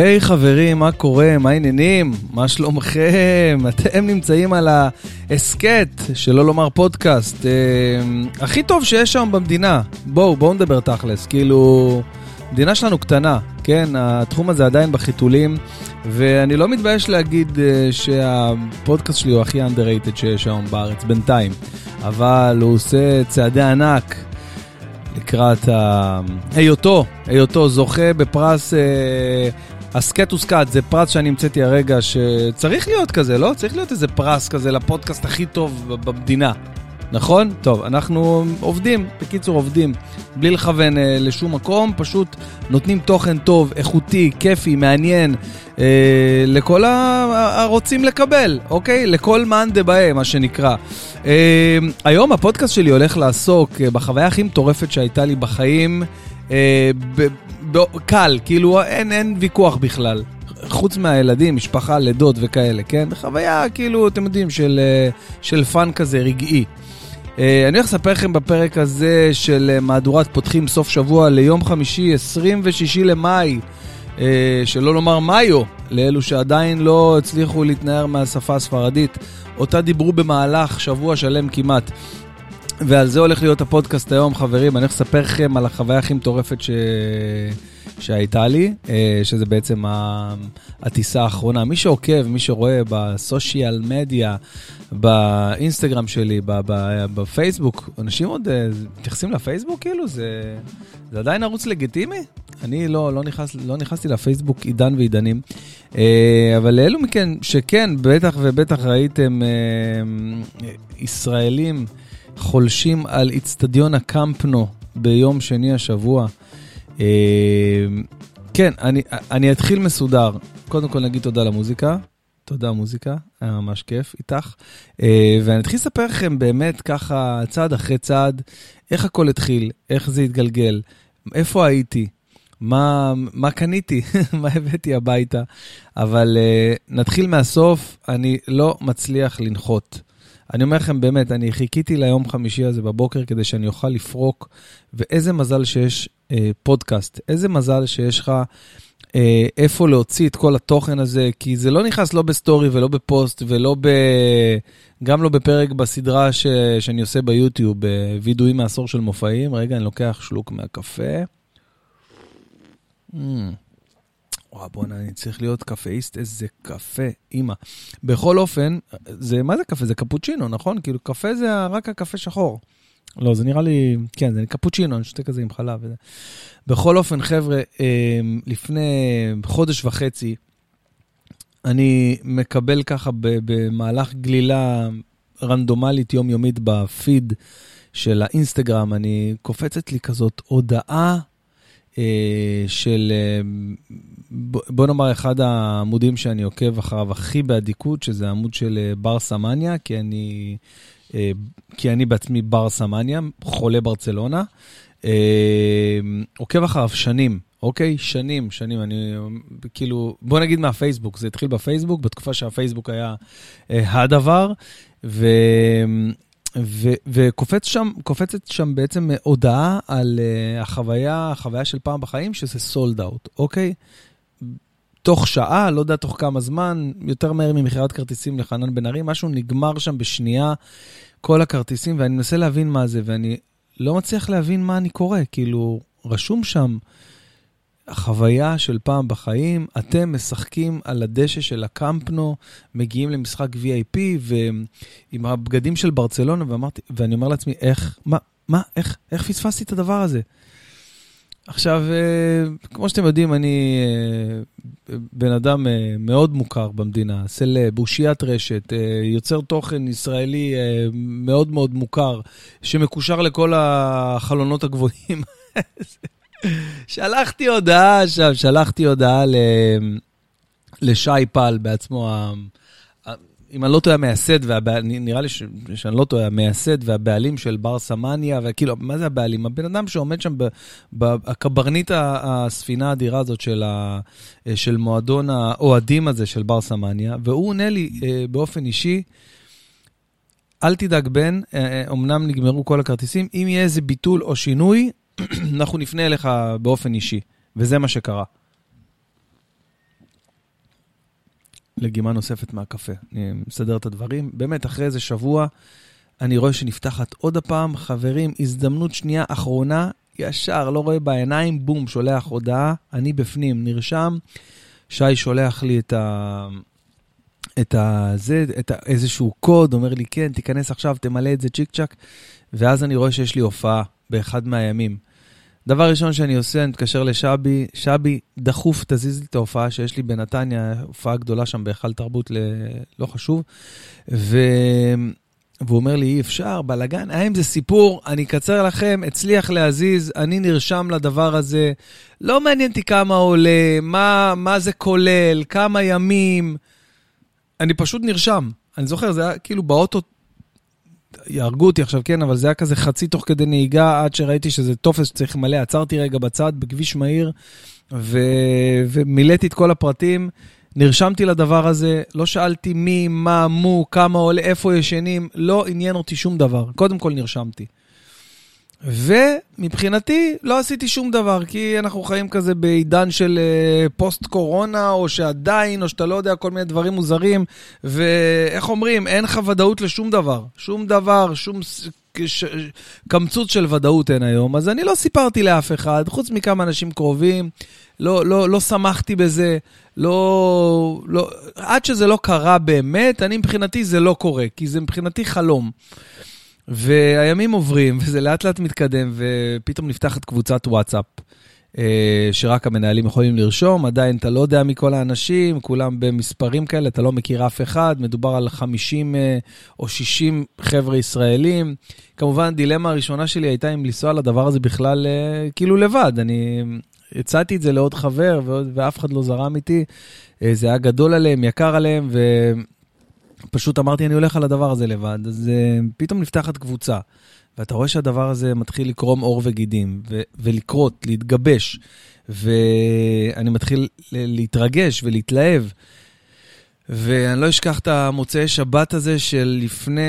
היי hey, חברים, מה קורה? מה העניינים? מה שלומכם? אתם נמצאים על ההסכת, שלא לומר פודקאסט, אה, הכי טוב שיש שם במדינה. בואו, בואו נדבר תכלס. כאילו, המדינה שלנו קטנה, כן? התחום הזה עדיין בחיתולים, ואני לא מתבייש להגיד אה, שהפודקאסט שלי הוא הכי underrated שיש היום בארץ, בינתיים. אבל הוא עושה צעדי ענק. לקראת היותו, היותו זוכה בפרס אה, הסכת וסקת, זה פרס שאני המצאתי הרגע שצריך להיות כזה, לא? צריך להיות איזה פרס כזה לפודקאסט הכי טוב במדינה. נכון? טוב, אנחנו עובדים, בקיצור עובדים, בלי לכוון אה, לשום מקום, פשוט נותנים תוכן טוב, איכותי, כיפי, מעניין, אה, לכל הרוצים לקבל, אוקיי? לכל מאן דבעי, מה שנקרא. אה, היום הפודקאסט שלי הולך לעסוק אה, בחוויה הכי מטורפת שהייתה לי בחיים, אה, ב, קל, כאילו אין, אין ויכוח בכלל. חוץ מהילדים, משפחה, לידות וכאלה, כן? חוויה, כאילו, אתם יודעים, של, אה, של fun כזה רגעי. אה, אני הולך לספר לכם בפרק הזה של אה, מהדורת פותחים סוף שבוע ליום חמישי, 26 למאי, שלא לומר mayo, לאלו שעדיין לא הצליחו להתנער מהשפה הספרדית, אותה דיברו במהלך שבוע שלם כמעט. ועל זה הולך להיות הפודקאסט היום, חברים. אני הולך לספר לכם על החוויה הכי מטורפת ש... שהייתה לי, שזה בעצם הטיסה האחרונה. מי שעוקב, מי שרואה בסושיאל מדיה, באינסטגרם שלי, בפייסבוק, אנשים עוד אה, מתייחסים לפייסבוק כאילו? זה, זה עדיין ערוץ לגיטימי? אני לא, לא, נכנס, לא נכנסתי לפייסבוק עידן ועידנים, אה, אבל לאלו מכן שכן, בטח ובטח ראיתם אה, ישראלים חולשים על איצטדיון הקמפנו ביום שני השבוע. כן, אני, אני אתחיל מסודר. קודם כל נגיד תודה למוזיקה. תודה מוזיקה, היה ממש כיף איתך. אה, ואני אתחיל לספר לכם באמת ככה, צעד אחרי צעד, איך הכל התחיל, איך זה התגלגל, איפה הייתי, מה, מה קניתי, מה הבאתי הביתה. אבל אה, נתחיל מהסוף, אני לא מצליח לנחות. אני אומר לכם באמת, אני חיכיתי ליום חמישי הזה בבוקר כדי שאני אוכל לפרוק, ואיזה מזל שיש אה, פודקאסט, איזה מזל שיש לך... אה, איפה להוציא את כל התוכן הזה, כי זה לא נכנס לא בסטורי ולא בפוסט ולא ב... גם לא בפרק בסדרה ש... שאני עושה ביוטיוב, בווידואים מעשור של מופעים. רגע, אני לוקח שלוק מהקפה. Mm. וואו, בוא'נה, אני צריך להיות קפאיסט, איזה קפה, אימא. בכל אופן, זה, מה זה קפה? זה קפוצ'ינו, נכון? כאילו, קפה זה רק הקפה שחור. לא, זה נראה לי, כן, זה קפוצ'ינו, אני שותה כזה עם חלב. וזה. בכל אופן, חבר'ה, אמ, לפני חודש וחצי, אני מקבל ככה במהלך גלילה רנדומלית יומיומית בפיד של האינסטגרם, אני קופצת לי כזאת הודעה אה, של, אה, בוא נאמר, אחד העמודים שאני עוקב אחריו הכי באדיקות, שזה העמוד של אה, בר סמניה, כי אני, כי אני בעצמי בר סמניה, חולה ברצלונה. עוקב אחריו שנים, אוקיי? שנים, שנים. אני כאילו, בוא נגיד מהפייסבוק, זה התחיל בפייסבוק, בתקופה שהפייסבוק היה הדבר. ו- וקופצת שם, שם בעצם הודעה על uh, החוויה, החוויה של פעם בחיים, שזה סולד אאוט, אוקיי? תוך שעה, לא יודע תוך כמה זמן, יותר מהר ממכירת כרטיסים לחנן בן ארי, משהו נגמר שם בשנייה, כל הכרטיסים, ואני מנסה להבין מה זה, ואני לא מצליח להבין מה אני קורא, כאילו, רשום שם, החוויה של פעם בחיים, אתם משחקים על הדשא של הקמפנו, מגיעים למשחק VIP ועם הבגדים של ברצלונה, ואמרתי, ואני אומר לעצמי, איך, מה, מה, איך, איך פספסתי את הדבר הזה? עכשיו, אה, כמו שאתם יודעים, אני אה, בן אדם אה, מאוד מוכר במדינה, סלב, אושיית רשת, יוצר תוכן ישראלי מאוד מאוד מוכר, שמקושר לכל החלונות הגבוהים. שלחתי הודעה שם, שלחתי הודעה ל... לשי פל בעצמו, אם אני לא טועה, המייסד, נראה לי ש... שאני לא טועה, המייסד והבעלים של בר סמניה, וכאילו, מה זה הבעלים? הבן אדם שעומד שם, הקברניט הספינה האדירה הזאת של, ה... של מועדון האוהדים הזה של בר סמניה, והוא עונה לי אה, באופן אישי, אל תדאג, בן, אמנם אה, נגמרו כל הכרטיסים, אם יהיה איזה ביטול או שינוי, אנחנו נפנה אליך באופן אישי, וזה מה שקרה. לגימה נוספת מהקפה. אני מסדר את הדברים. באמת, אחרי איזה שבוע, אני רואה שנפתחת עוד הפעם. חברים, הזדמנות שנייה אחרונה, ישר, לא רואה בעיניים, בום, שולח הודעה, אני בפנים, נרשם. שי שולח לי את ה... את ה... זה, את ה... איזשהו קוד, אומר לי, כן, תיכנס עכשיו, תמלא את זה צ'יק צ'אק, ואז אני רואה שיש לי הופעה באחד מהימים. דבר ראשון שאני עושה, אני מתקשר לשבי, שבי, דחוף, תזיז לי את ההופעה שיש לי בנתניה, הופעה גדולה שם בהיכל תרבות, ל... לא חשוב. ו... והוא אומר לי, אי אפשר, בלאגן, האם זה סיפור, אני אקצר לכם, הצליח להזיז, אני נרשם לדבר הזה, לא מעניין אותי כמה עולה, מה, מה זה כולל, כמה ימים, אני פשוט נרשם. אני זוכר, זה היה כאילו באוטו, יהרגו אותי עכשיו, כן, אבל זה היה כזה חצי תוך כדי נהיגה, עד שראיתי שזה טופס שצריך למלא, עצרתי רגע בצד, בכביש מהיר, ו... ומילאתי את כל הפרטים. נרשמתי לדבר הזה, לא שאלתי מי, מה, מו, כמה עולה, איפה ישנים, לא עניין אותי שום דבר. קודם כל נרשמתי. ומבחינתי לא עשיתי שום דבר, כי אנחנו חיים כזה בעידן של uh, פוסט-קורונה, או שעדיין, או שאתה לא יודע, כל מיני דברים מוזרים, ואיך אומרים, אין לך ודאות לשום דבר. שום דבר, שום ש... קמצוץ של ודאות אין היום. אז אני לא סיפרתי לאף אחד, חוץ מכמה אנשים קרובים, לא, לא, לא שמחתי בזה, לא, לא... עד שזה לא קרה באמת, אני מבחינתי זה לא קורה, כי זה מבחינתי חלום. והימים עוברים, וזה לאט לאט מתקדם, ופתאום נפתחת קבוצת וואטסאפ, אה, שרק המנהלים יכולים לרשום, עדיין אתה לא יודע מכל האנשים, כולם במספרים כאלה, אתה לא מכיר אף אחד, מדובר על 50 אה, או 60 חבר'ה ישראלים. כמובן, הדילמה הראשונה שלי הייתה אם לנסוע לדבר הזה בכלל אה, כאילו לבד. אני הצעתי את זה לעוד חבר, ואף אחד לא זרם איתי. זה היה גדול עליהם, יקר עליהם, ו... פשוט אמרתי, אני הולך על הדבר הזה לבד. אז uh, פתאום נפתחת קבוצה, ואתה רואה שהדבר הזה מתחיל לקרום עור וגידים, ו- ולקרות, להתגבש, ואני מתחיל להתרגש ולהתלהב. ואני לא אשכח את המוצאי שבת הזה של לפני,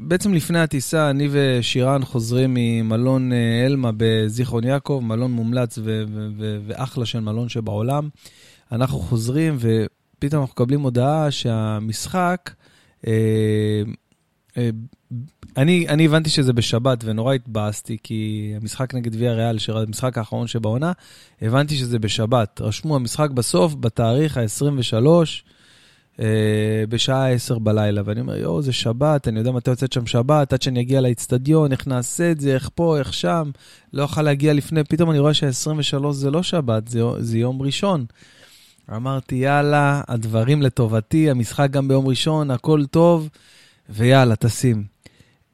בעצם לפני הטיסה, אני ושירן חוזרים ממלון אה, אלמה בזיכרון יעקב, מלון מומלץ ו- ו- ו- ואחלה של מלון שבעולם. אנחנו חוזרים. פתאום אנחנו מקבלים הודעה שהמשחק, אה, אה, אני, אני הבנתי שזה בשבת ונורא התבאסתי, כי המשחק נגד ויה ריאל, המשחק האחרון שבעונה, הבנתי שזה בשבת. רשמו המשחק בסוף, בתאריך ה-23, אה, בשעה 10 בלילה, ואני אומר, יואו, זה שבת, אני יודע מתי יוצאת שם שבת, עד שאני אגיע לאצטדיון, איך נעשה את זה, איך פה, איך שם, לא אוכל להגיע לפני, פתאום אני רואה שה-23 זה לא שבת, זה, זה יום ראשון. אמרתי, יאללה, הדברים לטובתי, המשחק גם ביום ראשון, הכל טוב, ויאללה, תשים.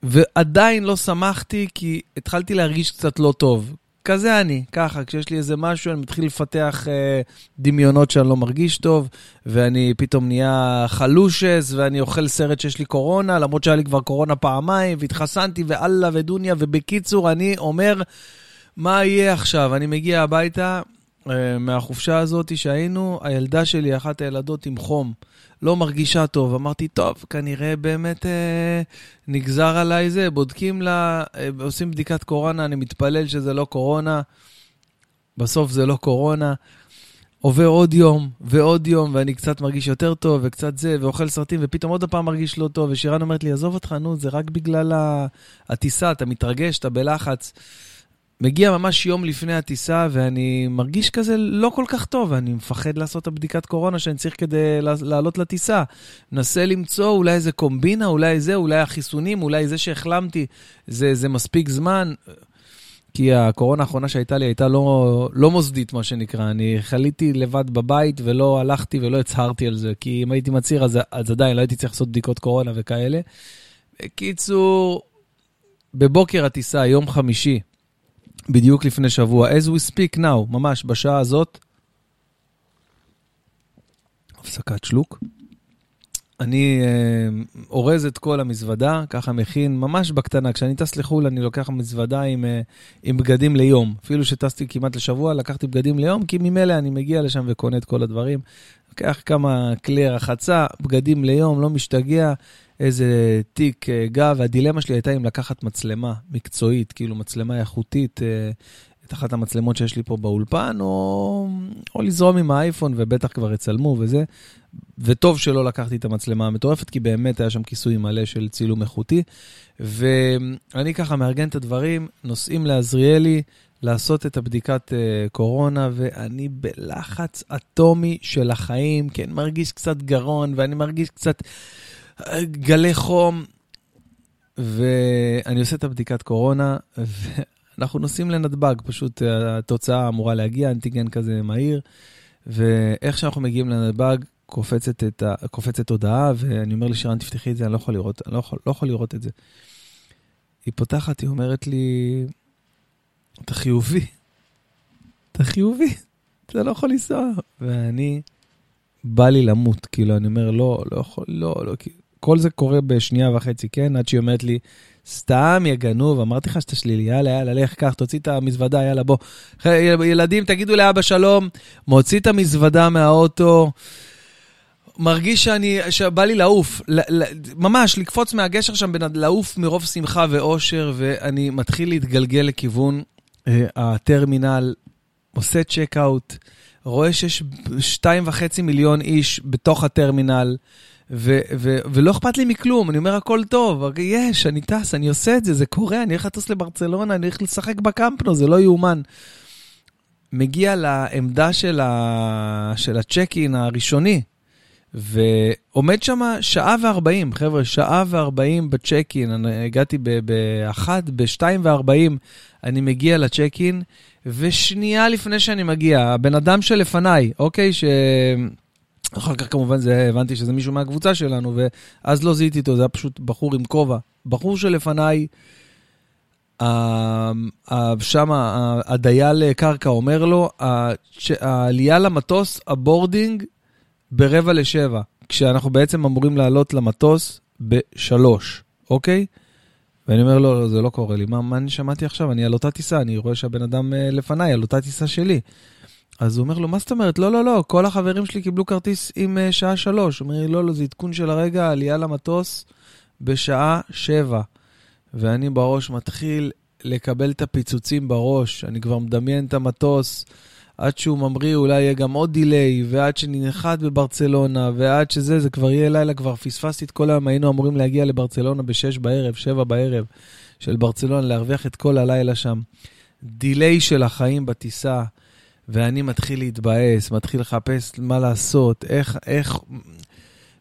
ועדיין לא שמחתי, כי התחלתי להרגיש קצת לא טוב. כזה אני, ככה, כשיש לי איזה משהו, אני מתחיל לפתח אה, דמיונות שאני לא מרגיש טוב, ואני פתאום נהיה חלושס, ואני אוכל סרט שיש לי קורונה, למרות שהיה לי כבר קורונה פעמיים, והתחסנתי, ואללה ודוניה, ובקיצור, אני אומר, מה יהיה עכשיו? אני מגיע הביתה, מהחופשה הזאת שהיינו, הילדה שלי, אחת הילדות עם חום, לא מרגישה טוב. אמרתי, טוב, כנראה באמת אה, נגזר עליי זה, בודקים לה, אה, עושים בדיקת קורונה, אני מתפלל שזה לא קורונה, בסוף זה לא קורונה. עובר עוד יום ועוד יום, ואני קצת מרגיש יותר טוב, וקצת זה, ואוכל סרטים, ופתאום עוד פעם מרגיש לא טוב, ושירן אומרת לי, עזוב אותך, נו, זה רק בגלל הטיסה, אתה מתרגש, אתה בלחץ. מגיע ממש יום לפני הטיסה, ואני מרגיש כזה לא כל כך טוב, ואני מפחד לעשות את הבדיקת קורונה שאני צריך כדי לעלות לטיסה. מנסה למצוא אולי איזה קומבינה, אולי זה, אולי החיסונים, אולי זה שהחלמתי, זה, זה מספיק זמן. כי הקורונה האחרונה שהייתה לי הייתה לא, לא מוסדית, מה שנקרא. אני חליתי לבד בבית ולא הלכתי ולא הצהרתי על זה, כי אם הייתי מצהיר, אז, אז עדיין לא הייתי צריך לעשות בדיקות קורונה וכאלה. בקיצור, בבוקר הטיסה, יום חמישי, בדיוק לפני שבוע, as we speak now, ממש בשעה הזאת, הפסקת שלוק. אני אה, אורז את כל המזוודה, ככה מכין, ממש בקטנה. כשאני טס לחו"ל, אני לוקח מזוודה עם, אה, עם בגדים ליום. אפילו שטסתי כמעט לשבוע, לקחתי בגדים ליום, כי ממילא אני מגיע לשם וקונה את כל הדברים. לוקח כמה כלי רחצה, בגדים ליום, לא משתגע, איזה תיק אה, גב, והדילמה שלי הייתה אם לקחת מצלמה מקצועית, כאילו מצלמה איכותית, אה, את אחת המצלמות שיש לי פה באולפן, או, או לזרום עם האייפון, ובטח כבר יצלמו וזה. וטוב שלא לקחתי את המצלמה המטורפת, כי באמת היה שם כיסוי מלא של צילום איכותי. ואני ככה מארגן את הדברים, נוסעים לעזריאלי לעשות את הבדיקת uh, קורונה, ואני בלחץ אטומי של החיים, כן, מרגיש קצת גרון, ואני מרגיש קצת גלי חום. ואני עושה את הבדיקת קורונה, ואנחנו נוסעים לנתב"ג, פשוט התוצאה אמורה להגיע, אנטיגן כזה מהיר, ואיך שאנחנו מגיעים לנתב"ג, קופצת, את ה, קופצת הודעה, ואני אומר לשירן, תפתחי את זה, אני לא יכול לראות, לא יכול, לא יכול לראות את זה. היא פותחת, היא אומרת לי, אתה חיובי, אתה חיובי, אתה לא יכול לנסוע. ואני, בא לי למות, כאילו, אני אומר, לא, לא יכול, לא, לא, כל זה קורה בשנייה וחצי, כן? עד שהיא אומרת לי, סתם, יא גנוב, אמרתי לך שאתה שלילי, יאללה, יאללה, לך, קח, תוציא את המזוודה, יאללה, בוא. ילדים, תגידו לאבא שלום, מוציא את המזוודה מהאוטו. מרגיש שאני, שבא לי לעוף, ממש לקפוץ מהגשר שם, לעוף מרוב שמחה ואושר, ואני מתחיל להתגלגל לכיוון אה, הטרמינל, עושה צ'ק-אאוט, רואה שיש שתיים וחצי מיליון איש בתוך הטרמינל, ו- ו- ולא אכפת לי מכלום, אני אומר, הכל טוב, יש, אני טס, אני עושה את זה, זה קורה, אני הולך לטוס לברצלונה, אני הולך לשחק בקמפנו, זה לא יאומן. מגיע לעמדה של, ה- של הצ'ק-אין הראשוני, ועומד שם שעה וארבעים, חבר'ה, שעה וארבעים בצ'ק-אין. אני הגעתי באחת, בשתיים וארבעים, אני מגיע לצ'ק-אין, ושנייה לפני שאני מגיע, הבן אדם שלפניי, אוקיי, ש... אחר כך כמובן זה, הבנתי שזה מישהו מהקבוצה שלנו, ואז לא זיהיתי אותו, זה היה פשוט בחור עם כובע. בחור שלפניי, שם הדייל קרקע אומר לו, העלייה למטוס, ה boarding, ברבע לשבע, כשאנחנו בעצם אמורים לעלות למטוס בשלוש, אוקיי? ואני אומר, לא, לא, זה לא קורה לי. מה, מה אני שמעתי עכשיו? אני על אותה טיסה, אני רואה שהבן אדם אה, לפניי, על אותה טיסה שלי. אז הוא אומר לו, מה זאת אומרת? לא, לא, לא, כל החברים שלי קיבלו כרטיס עם אה, שעה שלוש. הוא אומר לי, לא, לא, זה עדכון של הרגע, עלייה למטוס בשעה שבע. ואני בראש מתחיל לקבל את הפיצוצים בראש, אני כבר מדמיין את המטוס. עד שהוא ממריא אולי יהיה גם עוד דיליי, ועד שננחת בברצלונה, ועד שזה, זה כבר יהיה לילה, כבר פספסתי את כל היום, היינו אמורים להגיע לברצלונה ב-6 בערב, 7 בערב של ברצלונה, להרוויח את כל הלילה שם. דיליי של החיים בטיסה, ואני מתחיל להתבאס, מתחיל לחפש מה לעשות, איך, איך,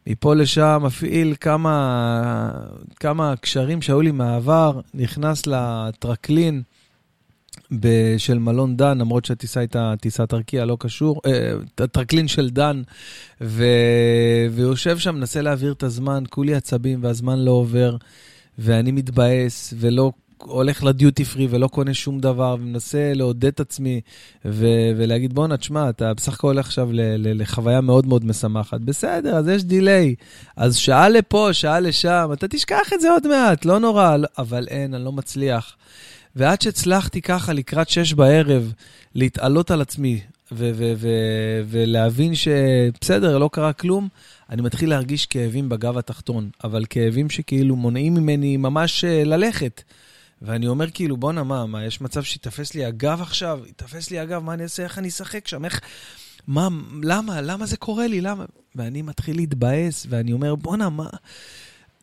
מפה לשם מפעיל כמה, כמה קשרים שהיו לי מהעבר, נכנס לטרקלין. של מלון דן, למרות שהטיסה הייתה טיסת ארקיע, לא קשור, אה, טרקלין של דן, ו... ויושב שם, מנסה להעביר את הזמן, כולי עצבים והזמן לא עובר, ואני מתבאס, ולא הולך לדיוטי פרי ולא קונה שום דבר, ומנסה לעודד את עצמי ו- ולהגיד, בואנה, תשמע, אתה בסך הכל הולך עכשיו לחוויה מאוד מאוד משמחת. בסדר, אז יש דיליי. אז שעה לפה, שעה לשם, אתה תשכח את זה עוד מעט, לא נורא, אבל אין, אני לא מצליח. ועד שהצלחתי ככה לקראת שש בערב להתעלות על עצמי ו- ו- ו- ולהבין שבסדר, לא קרה כלום, אני מתחיל להרגיש כאבים בגב התחתון, אבל כאבים שכאילו מונעים ממני ממש אה, ללכת. ואני אומר כאילו, בואנה, מה, מה, יש מצב שיתפס לי הגב עכשיו? יתפס לי הגב, מה אני אעשה? איך אני אשחק שם? איך... מה, למה? למה זה קורה לי? למה? ואני מתחיל להתבאס, ואני אומר, בואנה, מה...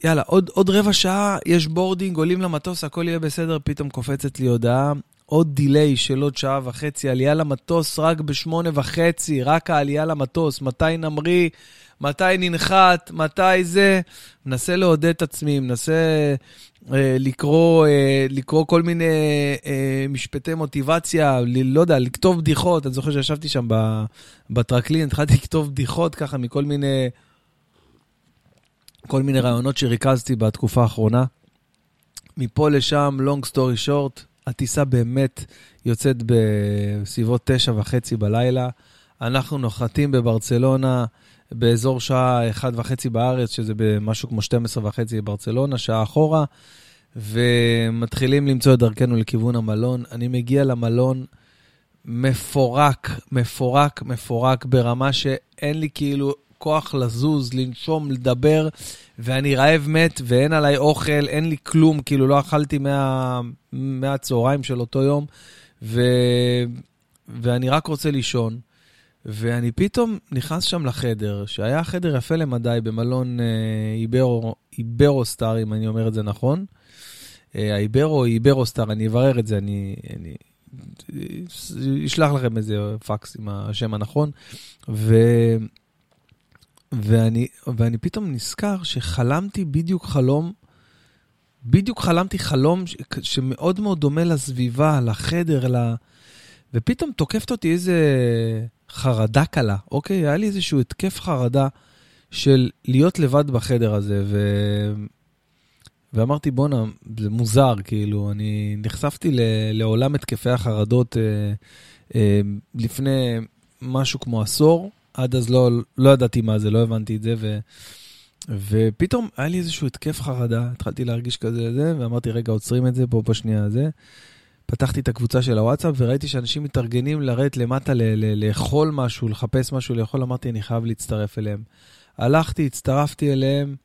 יאללה, עוד, עוד רבע שעה, יש boarding, עולים למטוס, הכל יהיה בסדר, פתאום קופצת לי הודעה. עוד delay של עוד שעה וחצי, עלייה למטוס רק בשמונה וחצי, רק העלייה למטוס, מתי נמריא, מתי ננחת, מתי זה. מנסה לעודד את עצמי, מנסה אה, לקרוא, אה, לקרוא כל מיני אה, משפטי מוטיבציה, ל, לא יודע, לכתוב בדיחות. אני זוכר שישבתי שם בטרקלין, התחלתי לכתוב בדיחות ככה מכל מיני... כל מיני רעיונות שריכזתי בתקופה האחרונה. מפה לשם, long story short, הטיסה באמת יוצאת בסביבות תשע וחצי בלילה. אנחנו נוחתים בברצלונה באזור שעה אחת וחצי בארץ, שזה במשהו כמו 12 וחצי בברצלונה, שעה אחורה, ומתחילים למצוא את דרכנו לכיוון המלון. אני מגיע למלון מפורק, מפורק, מפורק, ברמה שאין לי כאילו כוח לזוז, לנשום, לדבר, ואני רעב מת ואין עליי אוכל, אין לי כלום, כאילו לא אכלתי מה, מהצהריים של אותו יום, ו... ואני רק רוצה לישון. ואני פתאום נכנס שם לחדר, שהיה חדר יפה למדי במלון אה, איברו, סטאר, אם אני אומר את זה נכון. אה, האיברו או איברו סטאר, אני אברר את זה, אני, אני אשלח לכם איזה פקס עם השם הנכון. ו... ואני, ואני פתאום נזכר שחלמתי בדיוק חלום, בדיוק חלמתי חלום ש, שמאוד מאוד דומה לסביבה, לחדר, ל... ופתאום תוקפת אותי איזה חרדה קלה, אוקיי? היה לי איזשהו התקף חרדה של להיות לבד בחדר הזה, ו... ואמרתי, בואנה, זה מוזר, כאילו, אני נחשפתי ל... לעולם התקפי החרדות אה, אה, לפני משהו כמו עשור, עד אז לא, לא ידעתי מה זה, לא הבנתי את זה, ו... ופתאום היה לי איזשהו התקף חרדה, התחלתי להרגיש כזה, זה, ואמרתי, רגע, עוצרים את זה פה בשנייה הזה. פתחתי את הקבוצה של הוואטסאפ וראיתי שאנשים מתארגנים לרדת למטה ל- ל- לאכול משהו, לחפש משהו לאכול, אמרתי, אני חייב להצטרף אליהם. הלכתי, הצטרפתי אליהם,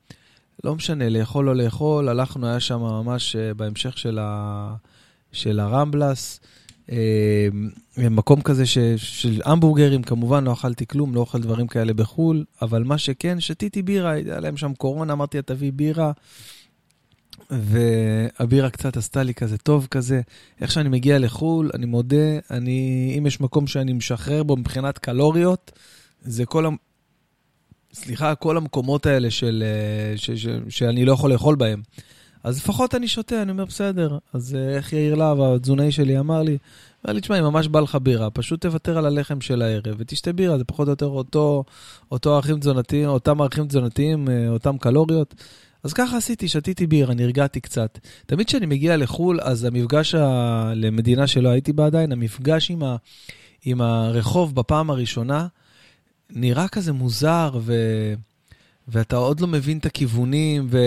לא משנה, לאכול או לא לאכול, הלכנו, היה שם ממש אה, בהמשך של, ה- של הרמבלס, אה, מקום כזה ש- של המבורגרים, כמובן לא אכלתי כלום, לא אוכל דברים כאלה בחו"ל, אבל מה שכן, שתיתי בירה, היה להם שם קורונה, אמרתי, תביא בירה. והבירה קצת עשתה לי כזה טוב כזה. איך שאני מגיע לחו"ל, אני מודה, אני, אם יש מקום שאני משחרר בו מבחינת קלוריות, זה כל ה... סליחה, כל המקומות האלה של, אה, ש, ש, שאני לא יכול לאכול בהם. אז לפחות אני שותה, אני אומר, בסדר. אז אה, איך יאיר להב, התזונאי שלי, אמר לי, אמר לי, תשמע, אם ממש בא לך בירה, פשוט תוותר על הלחם של הערב ותשתה בירה, זה פחות או יותר אותו, אותו ערכים תזונתיים, אותם ערכים תזונתיים, אה, אותם קלוריות. אז ככה עשיתי, שתיתי בירה, נרגעתי קצת. תמיד כשאני מגיע לחו"ל, אז המפגש ה... למדינה שלא הייתי בה עדיין, המפגש עם, ה... עם הרחוב בפעם הראשונה, נראה כזה מוזר, ו... ואתה עוד לא מבין את הכיוונים, ו...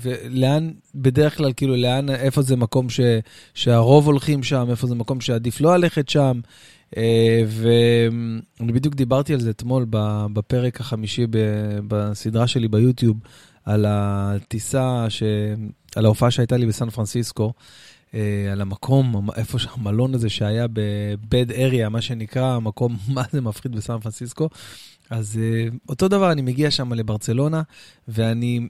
ולאן, בדרך כלל, כאילו, לאן, איפה זה מקום ש... שהרוב הולכים שם, איפה זה מקום שעדיף לא ללכת שם. אה, ואני בדיוק דיברתי על זה אתמול בפרק החמישי בסדרה שלי ביוטיוב, על הטיסה, ש... על ההופעה שהייתה לי בסן פרנסיסקו, אה, על המקום, איפה שהמלון הזה שהיה ב-bed area, מה שנקרא, המקום, מה זה מפחיד בסן פרנסיסקו. אז אה, אותו דבר, אני מגיע שם לברצלונה, ואני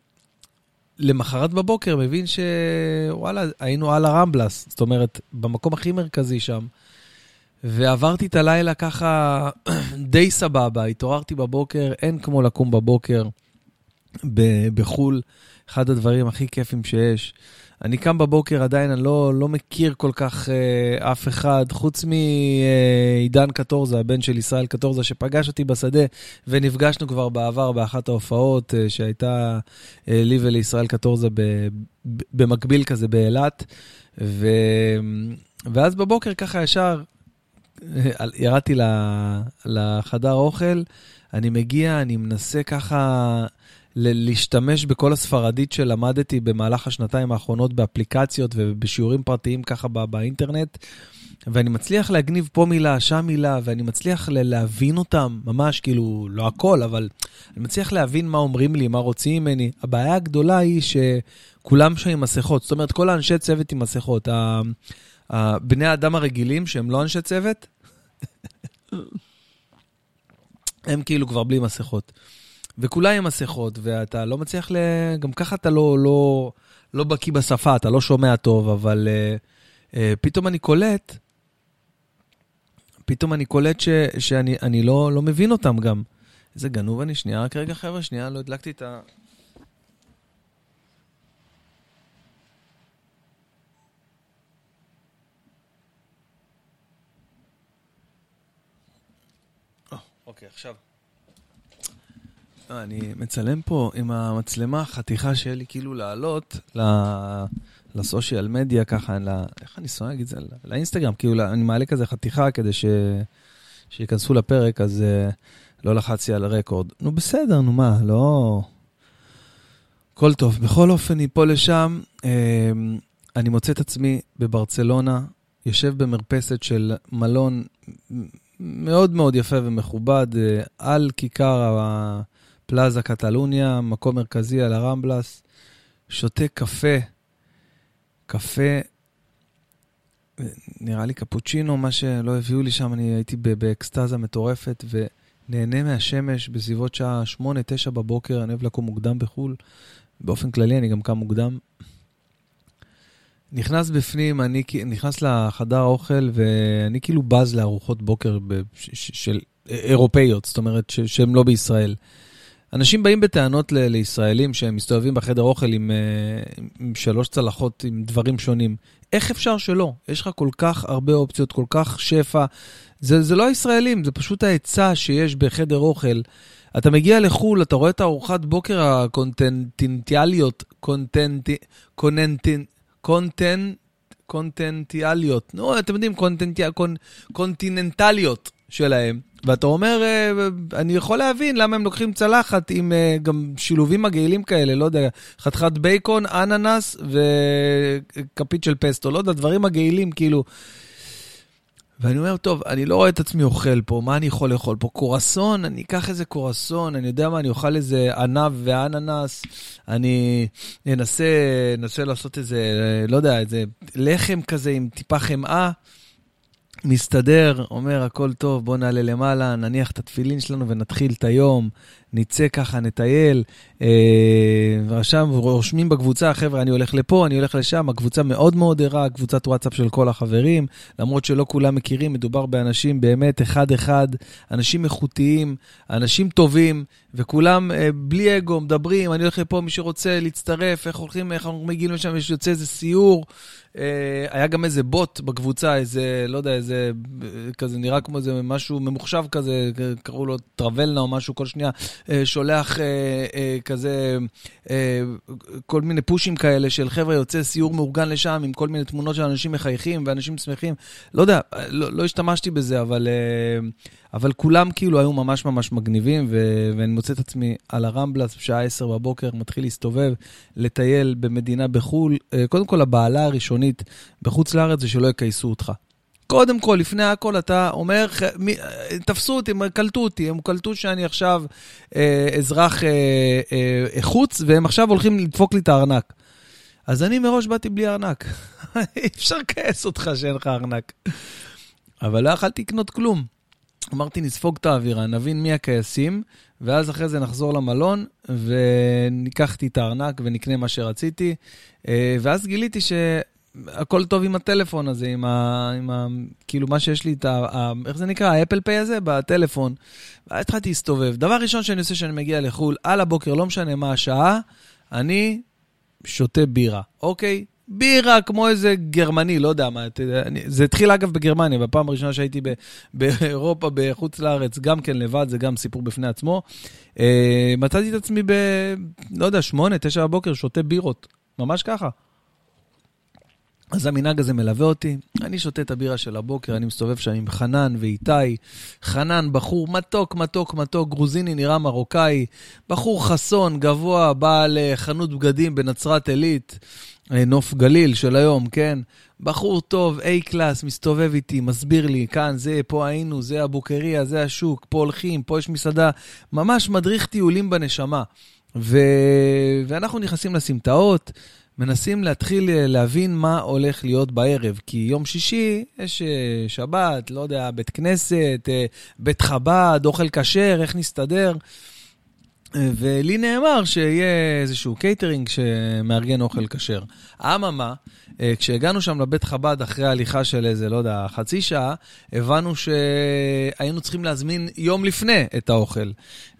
למחרת בבוקר מבין שוואלה, היינו על הרמבלס, זאת אומרת, במקום הכי מרכזי שם. ועברתי את הלילה ככה די סבבה, התעוררתי בבוקר, אין כמו לקום בבוקר. בחו"ל, אחד הדברים הכי כיפים שיש. אני קם בבוקר, עדיין אני לא, לא מכיר כל כך אה, אף אחד, חוץ מעידן קטורזה, הבן של ישראל קטורזה, שפגש אותי בשדה, ונפגשנו כבר בעבר באחת ההופעות אה, שהייתה אה, לי ולישראל קטורזה ב, ב, במקביל כזה באילת. ו, ואז בבוקר ככה ישר אה, ירדתי לחדר אוכל, אני מגיע, אני מנסה ככה להשתמש בכל הספרדית שלמדתי במהלך השנתיים האחרונות באפליקציות ובשיעורים פרטיים ככה בא, באינטרנט, ואני מצליח להגניב פה מילה, שם מילה, ואני מצליח להבין אותם, ממש כאילו, לא הכל, אבל אני מצליח להבין מה אומרים לי, מה רוצים ממני. הבעיה הגדולה היא שכולם שם עם מסכות, זאת אומרת, כל האנשי צוות עם מסכות. בני האדם הרגילים, שהם לא אנשי צוות, הם כאילו כבר בלי מסכות. וכולם עם מסכות, ואתה לא מצליח ל... גם ככה אתה לא, לא, לא בקיא בשפה, אתה לא שומע טוב, אבל uh, uh, פתאום אני קולט, פתאום אני קולט ש, שאני לא, לא מבין אותם גם. איזה גנוב אני, שנייה, רק רגע, חבר'ה, שנייה, לא הדלקתי את ה... אוקיי, עכשיו. לא, אני מצלם פה עם המצלמה חתיכה שיהיה לי כאילו לעלות לסושיאל מדיה ככה, לא, איך אני שונא להגיד את זה? לאינסטגרם, כאילו אני מעלה כזה חתיכה כדי ש... שייכנסו לפרק, אז uh, לא לחצתי על הרקורד. נו בסדר, נו מה, לא... הכל טוב. בכל אופן, מפה לשם, uh, אני מוצא את עצמי בברצלונה, יושב במרפסת של מלון מאוד מאוד יפה ומכובד, על כיכר ה... פלאזה קטלוניה, מקום מרכזי על הרמבלס, שותה קפה, קפה נראה לי קפוצ'ינו, מה שלא הביאו לי שם, אני הייתי באקסטזה מטורפת, ונהנה מהשמש בסביבות שעה 8-9 בבוקר, אני אוהב לקום מוקדם בחו"ל. באופן כללי, אני גם קם מוקדם. נכנס בפנים, אני נכנס לחדר האוכל, ואני כאילו בז לארוחות בוקר של אירופאיות, זאת אומרת, שהן לא בישראל. אנשים באים בטענות ל- לישראלים שהם מסתובבים בחדר אוכל עם, uh, עם שלוש צלחות עם דברים שונים. איך אפשר שלא? יש לך כל כך הרבה אופציות, כל כך שפע. זה, זה לא הישראלים, זה פשוט ההיצע שיש בחדר אוכל. אתה מגיע לחו"ל, אתה רואה את הארוחת בוקר הקונטנטיאליות, קונטנט... קוננטין... קונטנט... קונטנטיאליות, נו, אתם יודעים, קונטנטי... קונ... קונטיננטליות שלהם. ואתה אומר, אה, אני יכול להבין למה הם לוקחים צלחת עם אה, גם שילובים מגעילים כאלה, לא יודע, חתיכת בייקון, אננס וכפית של פסטו, לא יודע, דברים מגעילים, כאילו. ואני אומר, טוב, אני לא רואה את עצמי אוכל פה, מה אני יכול לאכול פה? קורסון? אני אקח איזה קורסון, אני יודע מה, אני אוכל איזה ענב ואננס, אני אנסה, אנסה לעשות איזה, לא יודע, איזה לחם כזה עם טיפה חמאה. מסתדר, אומר, הכל טוב, בוא נעלה למעלה, נניח את התפילין שלנו ונתחיל את היום, נצא ככה, נטייל. אה, שם רושמים בקבוצה, חבר'ה, אני הולך לפה, אני הולך לשם, הקבוצה מאוד מאוד ערה, קבוצת וואטסאפ של כל החברים, למרות שלא כולם מכירים, מדובר באנשים באמת אחד-אחד, אנשים איכותיים, אנשים טובים, וכולם אה, בלי אגו, מדברים, אני הולך לפה, מי שרוצה להצטרף, איך הולכים, איך אנחנו מגיעים לשם, יש יוצא איזה סיור. אה, היה גם איזה בוט בקבוצה, איזה, לא יודע, איזה, כזה נראה כמו איזה משהו ממוחשב כזה, קראו לו טרוולנה או משהו, כל שנייה שולח אה, כזה כל מיני פושים כאלה של חבר'ה, יוצא סיור מאורגן לשם עם כל מיני תמונות של אנשים מחייכים ואנשים שמחים. לא יודע, לא, לא השתמשתי בזה, אבל... אבל כולם כאילו היו ממש ממש מגניבים, ו- ואני מוצא את עצמי על הרמבלס בשעה 10 בבוקר, מתחיל להסתובב, לטייל במדינה בחו"ל. אה, קודם כל, הבעלה הראשונית בחוץ לארץ זה שלא יכייסו אותך. קודם כל, לפני הכל, אתה אומר, תפסו אותי, הם קלטו אותי, הם קלטו שאני עכשיו אה, אזרח אה, אה, חוץ, והם עכשיו הולכים לדפוק לי את הארנק. אז אני מראש באתי בלי ארנק. אי אפשר לכעס אותך שאין לך ארנק. אבל לא יכלתי לקנות כלום. אמרתי, נספוג את האווירה, נבין מי הכייסים, ואז אחרי זה נחזור למלון, וניקחתי את הארנק ונקנה מה שרציתי. אה, ואז גיליתי שהכל טוב עם הטלפון הזה, עם ה... עם ה כאילו, מה שיש לי את ה... איך זה נקרא? האפל פיי הזה? בטלפון. ואז התחלתי להסתובב. דבר ראשון שאני עושה כשאני מגיע לחו"ל, על הבוקר, לא משנה מה השעה, אני שותה בירה, אוקיי? בירה כמו איזה גרמני, לא יודע מה. זה התחיל אגב בגרמניה, בפעם הראשונה שהייתי באירופה, בחוץ לארץ, גם כן לבד, זה גם סיפור בפני עצמו. אה, מצאתי את עצמי ב... לא יודע, שמונה, תשע בבוקר, שותה בירות. ממש ככה. אז המנהג הזה מלווה אותי, אני שותה את הבירה של הבוקר, אני מסתובב שם עם חנן ואיתי. חנן, בחור מתוק, מתוק, מתוק, גרוזיני, נראה מרוקאי. בחור חסון, גבוה, בעל אה, חנות בגדים בנצרת עילית. אה, נוף גליל של היום, כן? בחור טוב, A-קלאס, מסתובב איתי, מסביר לי, כאן, זה, פה היינו, זה הבוקריה, זה השוק, פה הולכים, פה יש מסעדה. ממש מדריך טיולים בנשמה. ו... ואנחנו נכנסים לסמטאות, מנסים להתחיל אה, להבין מה הולך להיות בערב. כי יום שישי יש אה, שבת, לא יודע, בית כנסת, בית חב"ד, אוכל כשר, איך נסתדר? ולי נאמר שיהיה איזשהו קייטרינג שמארגן אוכל כשר. אממה, אה, כשהגענו שם לבית חב"ד אחרי הליכה של איזה, לא יודע, חצי שעה, הבנו שהיינו צריכים להזמין יום לפני את האוכל,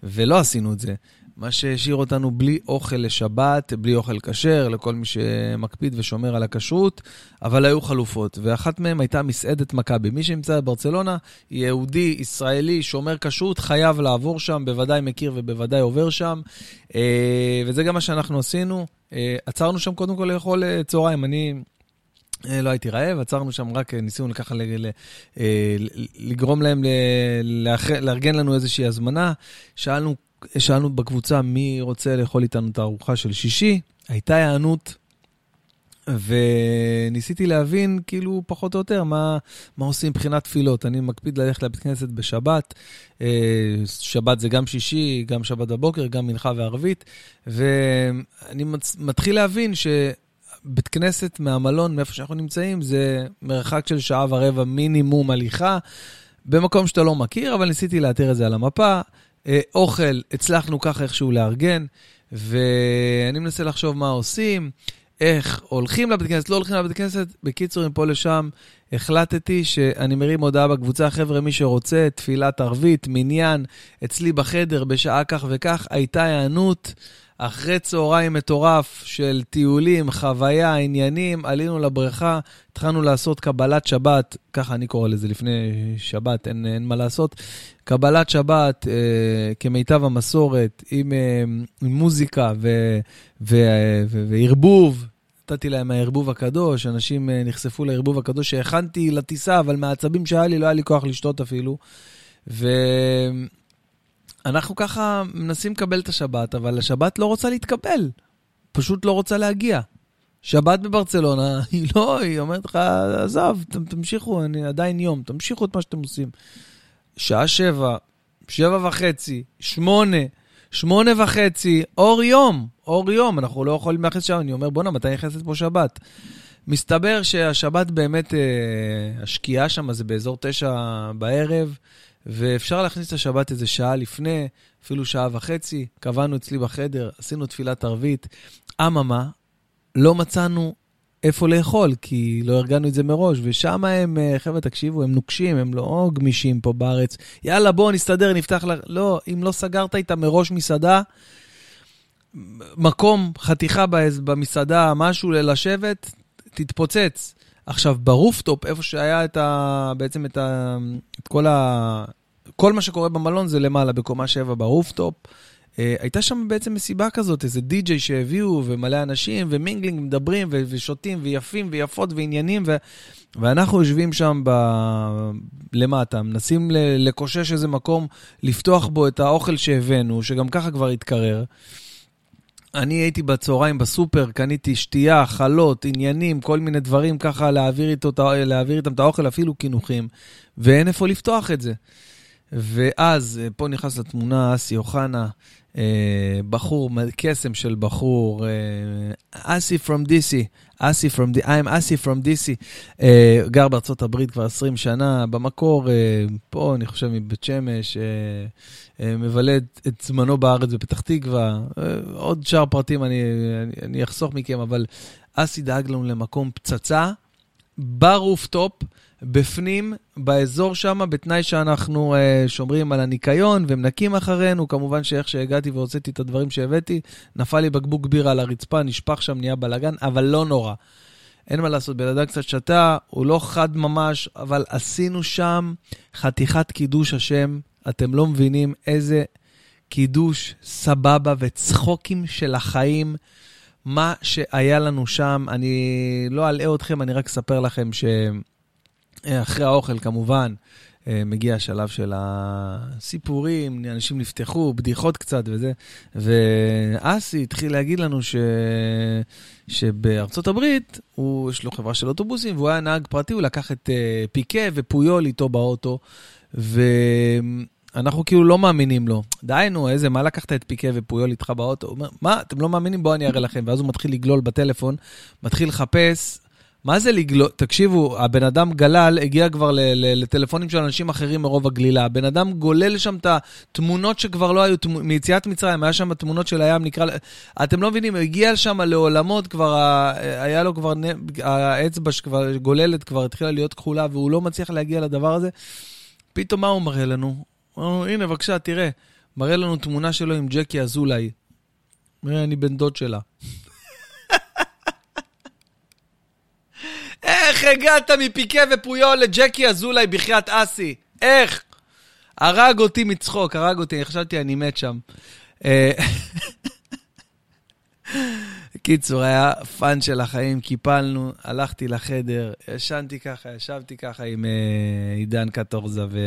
ולא עשינו את זה. מה שהשאיר אותנו בלי אוכל לשבת, בלי אוכל כשר, לכל מי שמקפיד ושומר על הכשרות, אבל היו חלופות, ואחת מהן הייתה מסעדת מכבי. מי שנמצא בברצלונה, יהודי, ישראלי, שומר כשרות, חייב לעבור שם, בוודאי מכיר ובוודאי עובר שם, אה, וזה גם מה שאנחנו עשינו. אה, עצרנו שם קודם כל לאכול אה, צהריים. אני... לא הייתי רעב, עצרנו שם רק, ניסינו ככה לגרום להם לארגן לנו איזושהי הזמנה. שאלנו שאלנו בקבוצה מי רוצה לאכול איתנו את הארוחה של שישי, הייתה היענות, וניסיתי להבין, כאילו, פחות או יותר, מה, מה עושים מבחינת תפילות. אני מקפיד ללכת לבית כנסת בשבת, אה, שבת זה גם שישי, גם שבת בבוקר, גם מנחה וערבית, ואני מתחיל להבין ש... בית כנסת מהמלון, מאיפה שאנחנו נמצאים, זה מרחק של שעה ורבע מינימום הליכה, במקום שאתה לא מכיר, אבל ניסיתי לאתר את זה על המפה. אה, אוכל, הצלחנו ככה איכשהו לארגן, ואני מנסה לחשוב מה עושים, איך הולכים לבית כנסת, לא הולכים לבית כנסת. בקיצור, מפה לשם החלטתי שאני מרים הודעה בקבוצה, חבר'ה, מי שרוצה, תפילת ערבית, מניין, אצלי בחדר בשעה כך וכך, הייתה היענות. אחרי צהריים מטורף של טיולים, חוויה, עניינים, עלינו לבריכה, התחלנו לעשות קבלת שבת, ככה אני קורא לזה לפני שבת, אין, אין מה לעשות. קבלת שבת אה, כמיטב המסורת, עם, אה, עם מוזיקה וערבוב. נתתי להם הערבוב הקדוש, אנשים אה, נחשפו לערבוב הקדוש שהכנתי לטיסה, אבל מהעצבים שהיה לי, לא היה לי כוח לשתות אפילו. ו... אנחנו ככה מנסים לקבל את השבת, אבל השבת לא רוצה להתקבל, פשוט לא רוצה להגיע. שבת בברצלונה, היא לא, היא אומרת לך, עזוב, תמשיכו, אני עדיין יום, תמשיכו את מה שאתם עושים. שעה שבע, שבע וחצי, שמונה, שמונה וחצי, אור יום, אור יום, אנחנו לא יכולים להכניס שם, אני אומר, בואנה, מתי נכנסת פה שבת? מסתבר שהשבת באמת, אה, השקיעה שם זה באזור תשע בערב. ואפשר להכניס את השבת איזה שעה לפני, אפילו שעה וחצי. קבענו אצלי בחדר, עשינו תפילת ערבית. אממה, לא מצאנו איפה לאכול, כי לא ארגנו את זה מראש, ושם הם, אה, חבר'ה, תקשיבו, הם נוקשים, הם לא גמישים פה בארץ. יאללה, בואו נסתדר, נפתח ל... לא, אם לא סגרת אתה מראש מסעדה, מקום, חתיכה במסעדה, משהו לשבת, תתפוצץ. עכשיו, ב rooftop, איפה שהיה את ה... בעצם את, ה... את כל ה... כל מה שקורה במלון זה למעלה, בקומה 7 ב rooftop. אה, הייתה שם בעצם מסיבה כזאת, איזה די-ג'יי שהביאו, ומלא אנשים, ו mingling מדברים, ו- ושותים, ויפים, ויפות, ועניינים, ו- ואנחנו יושבים שם ב- למטה, מנסים ל- לקושש איזה מקום, לפתוח בו את האוכל שהבאנו, שגם ככה כבר התקרר. אני הייתי בצהריים בסופר, קניתי שתייה, חלות, עניינים, כל מיני דברים ככה להעביר, איתו, להעביר איתם את האוכל, אפילו קינוחים, ואין איפה לפתוח את זה. ואז, אה, פה נכנס לתמונה אסי אוחנה, אה, בחור, קסם של בחור, אה, אסי from DC, אסי from, I'm אסי from DC, גר בארצות הברית כבר 20 שנה, במקור, פה, אני חושב, מבית שמש, מבלה את זמנו בארץ בפתח תקווה, עוד שאר פרטים אני, אני, אני אחסוך מכם, אבל אסי דאג לנו למקום פצצה, ברופטופ, בפנים, באזור שם, בתנאי שאנחנו uh, שומרים על הניקיון ומנקים אחרינו. כמובן שאיך שהגעתי והוצאתי את הדברים שהבאתי, נפל לי בקבוק בירה על הרצפה, נשפך שם, נהיה בלאגן, אבל לא נורא. אין מה לעשות, בן אדם קצת שתה, הוא לא חד ממש, אבל עשינו שם חתיכת קידוש השם. אתם לא מבינים איזה קידוש סבבה וצחוקים של החיים. מה שהיה לנו שם, אני לא אלאה אתכם, אני רק אספר לכם ש... אחרי האוכל, כמובן, אה, מגיע השלב של הסיפורים, אנשים נפתחו, בדיחות קצת וזה, ואסי התחיל להגיד לנו ש... שבארצות הברית, הוא, יש לו חברה של אוטובוסים, והוא היה נהג פרטי, הוא לקח את uh, פיקה ופויול איתו באוטו, ואנחנו כאילו לא מאמינים לו. די, נו, איזה, מה לקחת את פיקה ופויול איתך באוטו? הוא אומר, מה, אתם לא מאמינים? בואו אני אראה לכם. ואז הוא מתחיל לגלול בטלפון, מתחיל לחפש מה זה לגלול? תקשיבו, הבן אדם גלל, הגיע כבר לטלפונים של אנשים אחרים מרוב הגלילה. הבן אדם גולל שם את התמונות שכבר לא היו, מיציאת מצרים, היה שם תמונות של הים, נקרא... אתם לא מבינים, הגיע שם לעולמות, כבר, היה לו כבר, האצבע שכבר גוללת, כבר התחילה להיות כחולה, והוא לא מצליח להגיע לדבר הזה. פתאום מה הוא מראה לנו? הוא, הנה, בבקשה, תראה. מראה לנו תמונה שלו עם ג'קי אזולאי. אני בן דוד שלה. איך הגעת מפיקה ופויול לג'קי אזולאי בחייאת אסי? איך? הרג אותי מצחוק, הרג אותי, חשבתי אני מת שם. אה, קיצור, היה fun של החיים, קיפלנו, הלכתי לחדר, ישנתי ככה, ישבתי ככה עם אה, עידן קטורזה ו,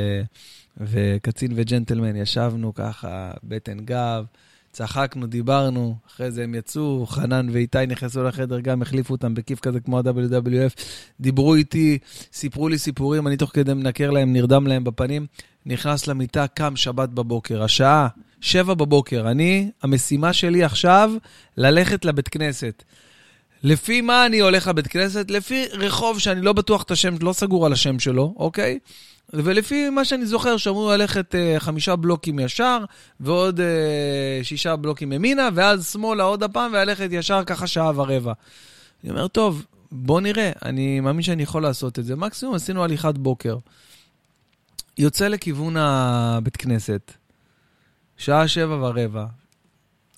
וקצין וג'נטלמן, ישבנו ככה, בטן גב. צחקנו, דיברנו, אחרי זה הם יצאו, חנן ואיתי נכנסו לחדר, גם החליפו אותם בכיף כזה כמו ה-WWF, דיברו איתי, סיפרו לי סיפורים, אני תוך כדי מנקר להם, נרדם להם בפנים, נכנס למיטה, קם שבת בבוקר, השעה שבע בבוקר, אני, המשימה שלי עכשיו, ללכת לבית כנסת. לפי מה אני הולך לבית כנסת? לפי רחוב שאני לא בטוח את השם, לא סגור על השם שלו, אוקיי? ולפי מה שאני זוכר, שאמרו ללכת אה, חמישה בלוקים ישר, ועוד אה, שישה בלוקים ימינה, ואז שמאלה עוד הפעם, וללכת ישר ככה שעה ורבע. אני אומר, טוב, בוא נראה, אני מאמין שאני יכול לעשות את זה. מקסימום עשינו הליכת בוקר. יוצא לכיוון הבית כנסת, שעה שבע ורבע.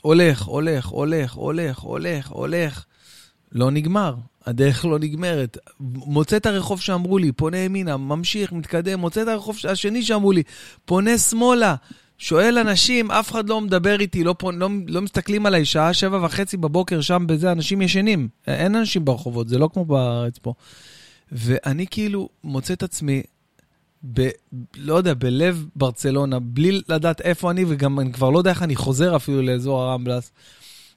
הולך, הולך, הולך, הולך, הולך, הולך. לא נגמר, הדרך לא נגמרת. מוצא את הרחוב שאמרו לי, פונה ימינה, ממשיך, מתקדם, מוצא את הרחוב השני שאמרו לי, פונה שמאלה. שואל אנשים, אף אחד לא מדבר איתי, לא, לא, לא מסתכלים עליי, שעה שבע וחצי בבוקר שם בזה, אנשים ישנים. אין אנשים ברחובות, זה לא כמו בארץ פה. ואני כאילו מוצא את עצמי, ב, לא יודע, בלב ברצלונה, בלי לדעת איפה אני, וגם אני כבר לא יודע איך אני חוזר אפילו לאזור הרמבלס.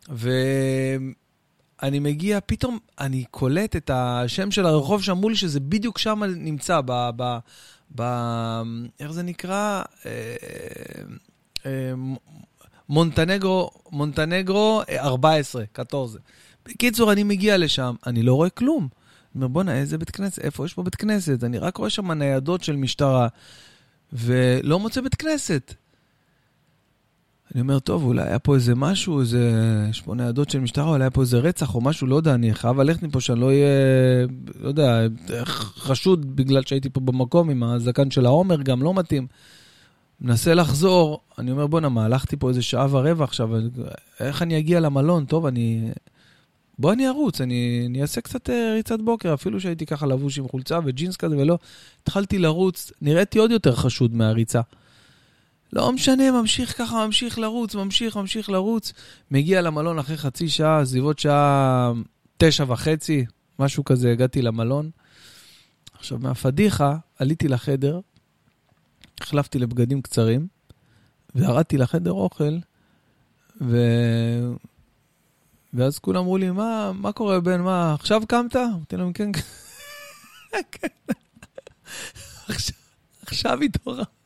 ו... אני מגיע, פתאום אני קולט את השם של הרחוב שאמרו לי שזה בדיוק שם נמצא, ב... ב, ב איך זה נקרא? אה, אה, מונטנגרו, מונטנגרו 14, 14. בקיצור, אני מגיע לשם, אני לא רואה כלום. אני אומר, בואנה, איזה בית כנסת, איפה יש פה בית כנסת? אני רק רואה שם ניידות של משטרה, ולא מוצא בית כנסת. אני אומר, טוב, אולי היה פה איזה משהו, איזה... יש פה ניידות של משטרה, אולי היה פה איזה רצח או משהו, לא יודע, אני חייב ללכת מפה שאני לא אהיה, לא יודע, חשוד בגלל שהייתי פה במקום עם הזקן של העומר, גם לא מתאים. מנסה לחזור, אני אומר, בואנה, מה, הלכתי פה איזה שעה ורבע עכשיו, איך אני אגיע למלון? טוב, אני... בוא אני ארוץ, אני, אני אעשה קצת אה, ריצת בוקר, אפילו שהייתי ככה לבוש עם חולצה וג'ינס כזה ולא. התחלתי לרוץ, נראיתי עוד יותר חשוד מהריצה. לא משנה, ממשיך ככה, ממשיך לרוץ, ממשיך, ממשיך לרוץ. מגיע למלון אחרי חצי שעה, סביבות שעה תשע וחצי, משהו כזה, הגעתי למלון. עכשיו, מהפדיחה, עליתי לחדר, החלפתי לבגדים קצרים, וירדתי לחדר אוכל, ו... ואז כולם אמרו לי, מה, מה קורה, בן? מה, עכשיו קמת? אמרתי להם, כן, כן. עכשיו, עכשיו התעוררתי.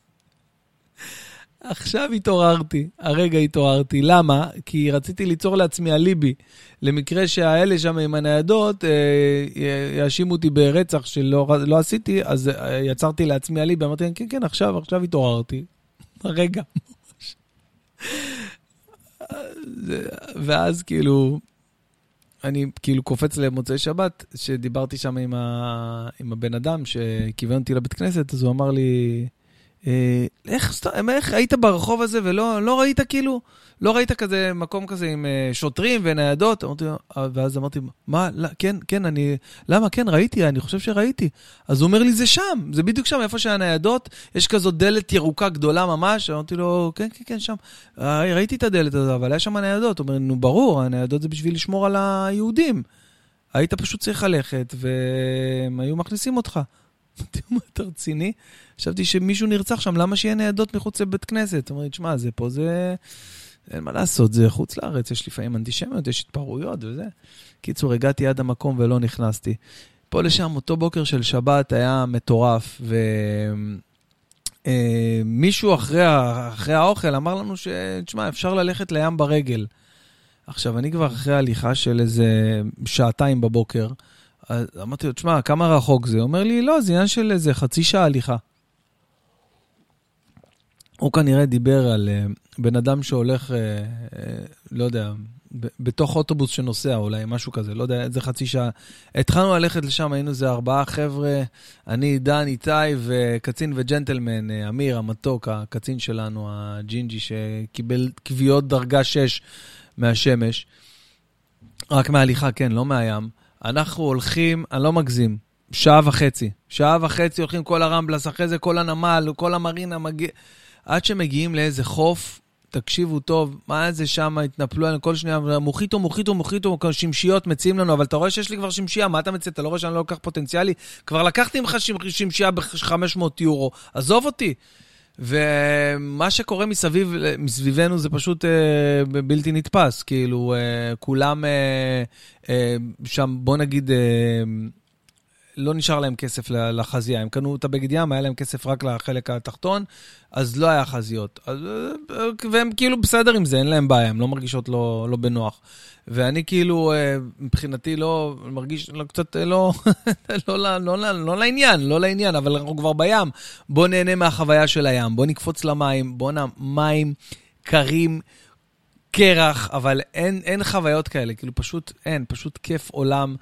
עכשיו התעוררתי, הרגע התעוררתי. למה? כי רציתי ליצור לעצמי אליבי, למקרה שהאלה שם עם הניידות אה, יאשימו אותי ברצח שלא לא עשיתי, אז אה, יצרתי לעצמי אליבי. אמרתי להם, כן, כן, עכשיו, עכשיו התעוררתי. הרגע. ואז כאילו, אני כאילו קופץ למוצאי שבת, שדיברתי שם עם, ה... עם הבן אדם שכיוון אותי לבית כנסת, אז הוא אמר לי, איך, איך היית ברחוב הזה ולא לא ראית כאילו, לא ראית כזה מקום כזה עם אה, שוטרים וניידות? אמרתי, אה, ואז אמרתי, מה, לא, כן, כן, אני, למה, כן, ראיתי, אני חושב שראיתי. אז הוא אומר לי, זה שם, זה בדיוק שם, איפה שהניידות, יש כזאת דלת ירוקה גדולה ממש. אמרתי לו, כן, כן, כן, שם. ראיתי את הדלת הזו, אבל היה שם ניידות. הוא אומר, נו, ברור, הניידות זה בשביל לשמור על היהודים. היית פשוט צריך ללכת, והם היו מכניסים אותך. אמרתי, מה, אתה רציני? חשבתי שמישהו נרצח שם, למה שיהיה ניידות מחוץ לבית כנסת? אמרתי, שמע, זה פה זה... אין מה לעשות, זה חוץ לארץ, יש לפעמים אנטישמיות, יש התפרעויות וזה. קיצור, הגעתי עד המקום ולא נכנסתי. פה לשם, אותו בוקר של שבת היה מטורף, ומישהו אה, אחרי, אחרי האוכל אמר לנו ש... תשמע, אפשר ללכת לים ברגל. עכשיו, אני כבר אחרי הליכה של איזה שעתיים בבוקר, אמרתי לו, תשמע, כמה רחוק זה? הוא אומר לי, לא, זה עניין של איזה חצי שעה הליכה. הוא כנראה דיבר על uh, בן אדם שהולך, uh, uh, לא יודע, ב- בתוך אוטובוס שנוסע, אולי משהו כזה, לא יודע, איזה חצי שעה. התחלנו ללכת לשם, היינו איזה ארבעה חבר'ה, אני, דן, איתי וקצין וג'נטלמן, אמיר, המתוק, הקצין שלנו, הג'ינג'י, שקיבל קביעות דרגה 6 מהשמש. רק מההליכה, כן, לא מהים. אנחנו הולכים, אני לא מגזים, שעה וחצי. שעה וחצי הולכים כל הרמבלס, אחרי זה כל הנמל, כל המרינה מגיע... עד שמגיעים לאיזה חוף, תקשיבו טוב, מה זה שם, התנפלו עלינו כל שניה, מוחיטו, מוחיטו, מוחיטו, שמשיות מציעים לנו, אבל אתה רואה שיש לי כבר שמשייה, מה אתה מציע? אתה לא רואה שאני לא לוקח פוטנציאלי? כבר לקחתי ממך שמשייה ב-500 יורו, עזוב אותי. ומה שקורה מסביב, מסביבנו זה פשוט אה, בלתי נתפס, כאילו, אה, כולם אה, אה, שם, בוא נגיד, אה, לא נשאר להם כסף לחזייה. הם קנו את הבגד ים, היה להם כסף רק לחלק התחתון, אז לא היה חזיות. אז, אה, והם כאילו בסדר עם זה, אין להם בעיה, הם לא מרגישות לא, לא בנוח. ואני כאילו, אה, מבחינתי לא, מרגיש לא, קצת לא, לא, לא, לא, לא, לא לעניין, לא לעניין, אבל אנחנו כבר בים. בוא נהנה מהחוויה של הים, בוא נקפוץ למים, בוא נע... מים קרים. קרח, אבל אין, אין חוויות כאלה, כאילו פשוט אין, פשוט כיף עולם.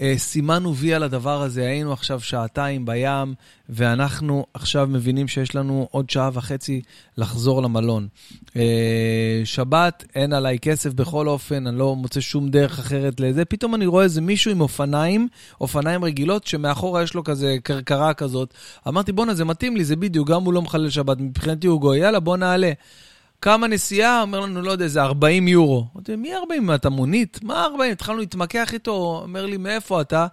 אה, סימנו וי על הדבר הזה, היינו עכשיו שעתיים בים, ואנחנו עכשיו מבינים שיש לנו עוד שעה וחצי לחזור למלון. אה, שבת, אין עליי כסף בכל אופן, אני לא מוצא שום דרך אחרת לזה. פתאום אני רואה איזה מישהו עם אופניים, אופניים רגילות, שמאחורה יש לו כזה קרקרה כזאת. אמרתי, בואנה, זה מתאים לי, זה בדיוק, גם הוא לא מחלל שבת, מבחינתי הוא גוי, יאללה, בוא נעלה. כמה נסיעה? אומר לנו, לא יודע, זה 40 יורו. אמרתי, מי 40? אתה מונית? מה 40? התחלנו להתמקח איתו, אומר לי, מאיפה אתה?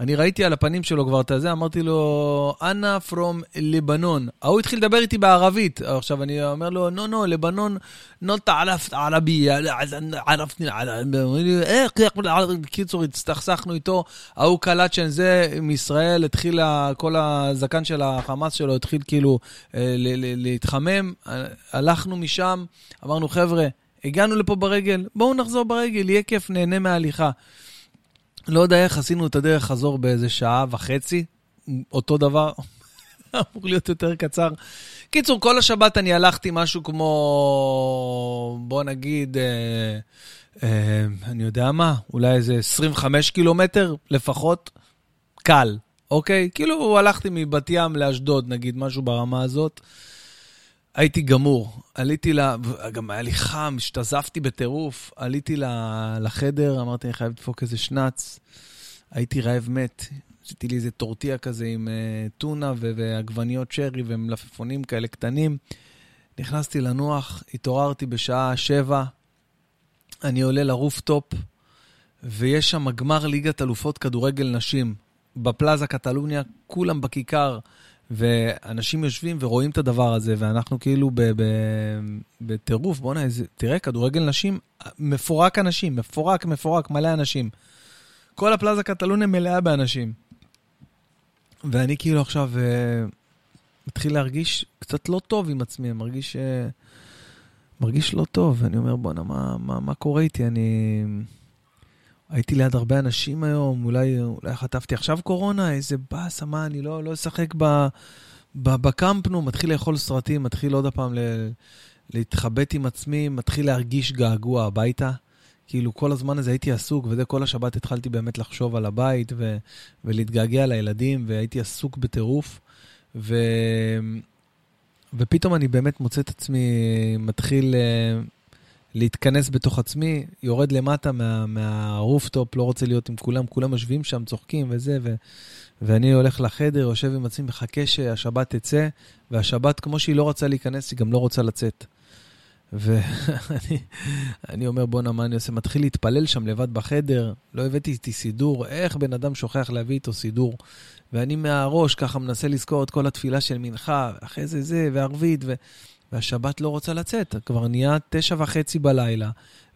אני ראיתי על הפנים שלו כבר את הזה, אמרתי לו, אנה פרום לבנון. ההוא התחיל לדבר איתי בערבית. עכשיו אני אומר לו, נו, נו, לבנון, נוטה ערפת ערבי, ערפתני, איך, קיצור, הסתכסכנו איתו, ההוא קלט שזה מישראל, התחיל, כל הזקן של החמאס שלו התחיל כאילו אה, להתחמם, הלכנו משם, אמרנו, חבר'ה, הגענו לפה ברגל, בואו נחזור ברגל, יהיה כיף, נהנה מההליכה. לא יודע איך עשינו את הדרך חזור באיזה שעה וחצי, אותו דבר, אמור להיות יותר קצר. קיצור, כל השבת אני הלכתי משהו כמו, בוא נגיד, אה, אה, אני יודע מה, אולי איזה 25 קילומטר לפחות, קל, אוקיי? כאילו הלכתי מבת ים לאשדוד, נגיד, משהו ברמה הזאת. הייתי גמור. עליתי ל... גם היה לי חם, השתזפתי בטירוף. עליתי לחדר, אמרתי, אני חייב לדפוק איזה שנץ. הייתי רעב מת. עשיתי לי איזה טורטיה כזה עם uh, טונה ועגבניות שרי ומלפפונים כאלה קטנים. נכנסתי לנוח, התעוררתי בשעה שבע. אני עולה לרופטופ, ויש שם גמר ליגת אלופות כדורגל נשים. בפלאזה קטלוניה, כולם בכיכר. ואנשים יושבים ורואים את הדבר הזה, ואנחנו כאילו בטירוף, בוא'נה, תראה, כדורגל נשים, מפורק אנשים, מפורק, מפורק, מלא אנשים. כל הפלאזה קטלוניה מלאה באנשים. ואני כאילו עכשיו uh, מתחיל להרגיש קצת לא טוב עם עצמי, מרגיש, uh, מרגיש לא טוב, ואני אומר, בואנה, מה, מה, מה קורה איתי? אני... הייתי ליד הרבה אנשים היום, אולי, אולי חטפתי עכשיו קורונה, איזה באסה, מה, אני לא, לא אשחק ב, ב, בקמפנו, מתחיל לאכול סרטים, מתחיל עוד פעם ל, להתחבט עם עצמי, מתחיל להרגיש געגוע הביתה. כאילו כל הזמן הזה הייתי עסוק, וזה כל השבת התחלתי באמת לחשוב על הבית ו, ולהתגעגע לילדים, והייתי עסוק בטירוף. ו, ופתאום אני באמת מוצא את עצמי מתחיל אה, להתכנס בתוך עצמי, יורד למטה מה, מהרופטופ, לא רוצה להיות עם כולם, כולם יושבים שם, צוחקים וזה, ו, ואני הולך לחדר, יושב עם עצמי, מחכה שהשבת תצא, והשבת, כמו שהיא לא רצה להיכנס, היא גם לא רוצה לצאת. ואני אומר, בואנה, מה אני עושה? מתחיל להתפלל שם לבד בחדר, לא הבאתי איתי סידור, איך בן אדם שוכח להביא איתו סידור? ואני מהראש ככה מנסה לזכור את כל התפילה של מנחה, אחרי זה זה, וערבית, ו... והשבת לא רוצה לצאת, כבר נהיה תשע וחצי בלילה,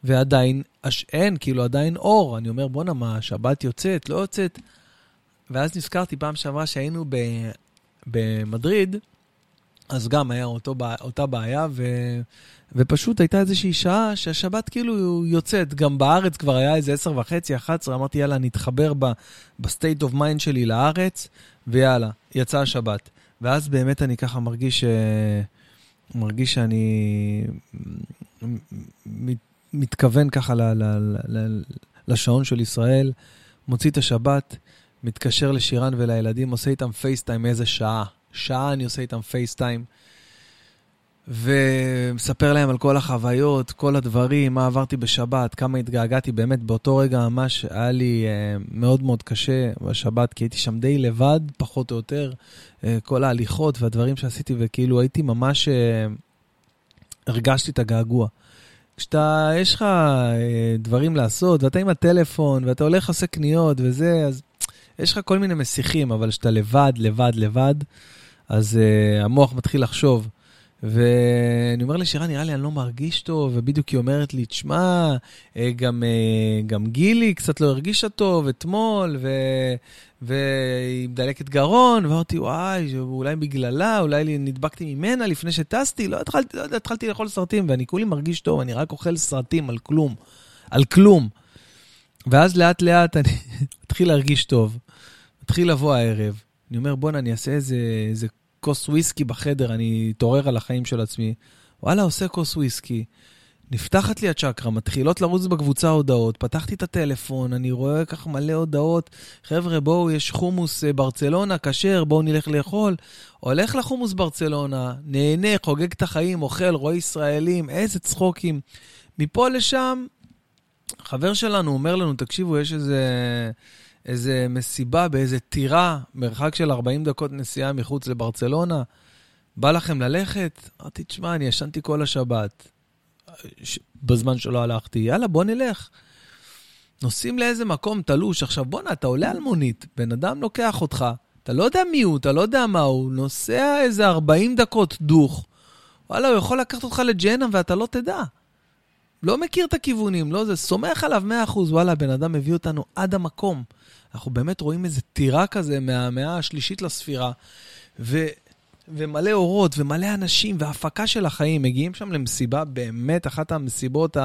ועדיין הש... אין, כאילו עדיין אור. אני אומר, בואנה, מה, השבת יוצאת, לא יוצאת? ואז נזכרתי פעם שעברה שהיינו ב... במדריד, אז גם היה אותו, אותה בעיה, ו... ופשוט הייתה איזושהי שעה שהשבת כאילו יוצאת. גם בארץ כבר היה איזה עשר וחצי, אחת עשרה, אמרתי, יאללה, נתחבר ב state of mind שלי לארץ, ויאללה, יצאה השבת. ואז באמת אני ככה מרגיש ש... מרגיש שאני מתכוון ככה ל, ל, ל, לשעון של ישראל, מוציא את השבת, מתקשר לשירן ולילדים, עושה איתם פייסטיים איזה שעה. שעה אני עושה איתם פייסטיים. ומספר להם על כל החוויות, כל הדברים, מה עברתי בשבת, כמה התגעגעתי. באמת, באותו רגע ממש היה לי uh, מאוד מאוד קשה בשבת, כי הייתי שם די לבד, פחות או יותר. Uh, כל ההליכות והדברים שעשיתי, וכאילו הייתי ממש... Uh, הרגשתי את הגעגוע. כשאתה, יש לך דברים לעשות, ואתה עם הטלפון, ואתה הולך עושה קניות וזה, אז יש לך כל מיני מסיחים, אבל כשאתה לבד, לבד, לבד, אז המוח מתחיל לחשוב. ואני אומר לשירה, נראה לי אני לא מרגיש טוב, ובדיוק היא אומרת לי, תשמע, אה, גם, אה, גם גילי קצת לא הרגישה טוב אתמול, ו... והיא מדלקת גרון, ואמרתי, וואי, אולי בגללה, אולי נדבקתי ממנה לפני שטסתי, לא התחלתי, לא התחלתי לאכול סרטים, ואני כולי מרגיש טוב, אני רק אוכל סרטים על כלום, על כלום. ואז לאט לאט אני מתחיל להרגיש טוב, מתחיל לבוא הערב, אני אומר, בואנה, אני אעשה איזה, איזה כוס וויסקי בחדר, אני אתעורר על החיים של עצמי. וואלה, עושה כוס וויסקי. נפתחת לי הצ'קרה, מתחילות לרוץ בקבוצה הודעות, פתחתי את הטלפון, אני רואה כך מלא הודעות, חבר'ה, בואו, יש חומוס אה, ברצלונה, כשר, בואו נלך לאכול. הולך לחומוס ברצלונה, נהנה, חוגג את החיים, אוכל, רואה ישראלים, איזה צחוקים. מפה לשם, חבר שלנו אומר לנו, תקשיבו, יש איזה... איזה מסיבה באיזה טירה, מרחק של 40 דקות נסיעה מחוץ לברצלונה. בא לכם ללכת? אמרתי, תשמע, אני ישנתי כל השבת. ש... בזמן שלא הלכתי, יאללה, בוא נלך. נוסעים לאיזה מקום תלוש. עכשיו, בואנה, אתה עולה על מונית, בן אדם לוקח אותך, אתה לא יודע מי הוא, אתה לא יודע מה הוא, נוסע איזה 40 דקות דוך. וואלה, הוא יכול לקחת אותך לג'נם ואתה לא תדע. לא מכיר את הכיוונים, לא זה, סומך עליו 100%, וואלה, הבן אדם מביא אותנו עד המקום. אנחנו באמת רואים איזה טירה כזה מהמאה השלישית לספירה, ו, ומלא אורות ומלא אנשים והפקה של החיים. מגיעים שם למסיבה, באמת אחת המסיבות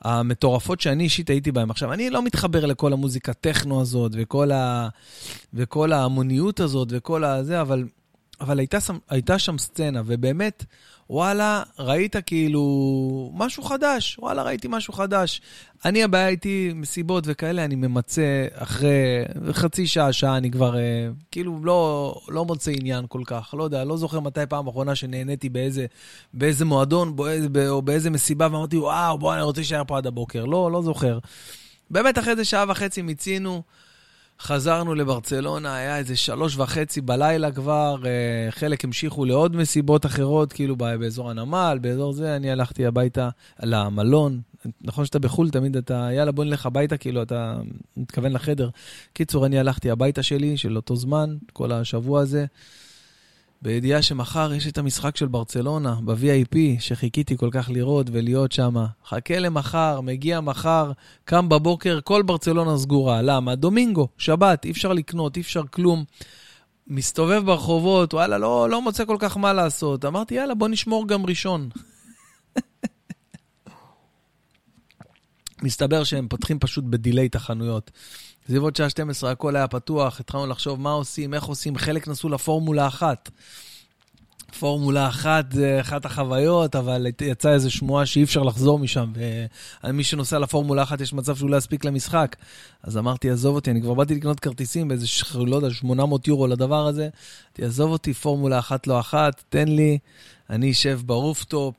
המטורפות שאני אישית הייתי בהן. עכשיו, אני לא מתחבר לכל המוזיקה טכנו הזאת וכל, ה, וכל ההמוניות הזאת וכל הזה, אבל, אבל הייתה, הייתה שם סצנה, ובאמת... וואלה, ראית כאילו משהו חדש, וואלה, ראיתי משהו חדש. אני, הבעיה איתי, מסיבות וכאלה, אני ממצה אחרי חצי שעה, שעה, אני כבר אה, כאילו לא, לא מוצא עניין כל כך. לא יודע, לא זוכר מתי פעם אחרונה שנהניתי באיזה, באיזה מועדון באיזה, או באיזה מסיבה, ואמרתי, וואו, בוא, אני רוצה להישאר פה עד הבוקר. לא, לא זוכר. באמת, אחרי איזה שעה וחצי מיצינו. חזרנו לברצלונה, היה איזה שלוש וחצי בלילה כבר, אה, חלק המשיכו לעוד מסיבות אחרות, כאילו באזור הנמל, באזור זה, אני הלכתי הביתה למלון. נכון שאתה בחו"ל, תמיד אתה, יאללה, בוא נלך הביתה, כאילו, אתה מתכוון לחדר. קיצור, אני הלכתי הביתה שלי, של אותו זמן, כל השבוע הזה. בידיעה שמחר יש את המשחק של ברצלונה, ב-VIP, שחיכיתי כל כך לראות ולהיות שם. חכה למחר, מגיע מחר, קם בבוקר, כל ברצלונה סגורה. למה? דומינגו, שבת, אי אפשר לקנות, אי אפשר כלום. מסתובב ברחובות, וואלה, לא, לא מוצא כל כך מה לעשות. אמרתי, יאללה, בוא נשמור גם ראשון. מסתבר שהם פותחים פשוט בדיליי את החנויות. בסביבות שעה 12 הכל היה פתוח, התחלנו לחשוב מה עושים, איך עושים, חלק נסעו לפורמולה אחת. פורמולה אחת זה אחת החוויות, אבל יצאה איזו שמועה שאי אפשר לחזור משם, ומי שנוסע לפורמולה אחת יש מצב שהוא לא יספיק למשחק. אז אמרתי, עזוב אותי, אני כבר באתי לקנות כרטיסים באיזה, לא יודע, 800 יורו לדבר הזה. אמרתי, עזוב אותי, פורמולה אחת לא אחת, תן לי, אני אשב ב rooftop,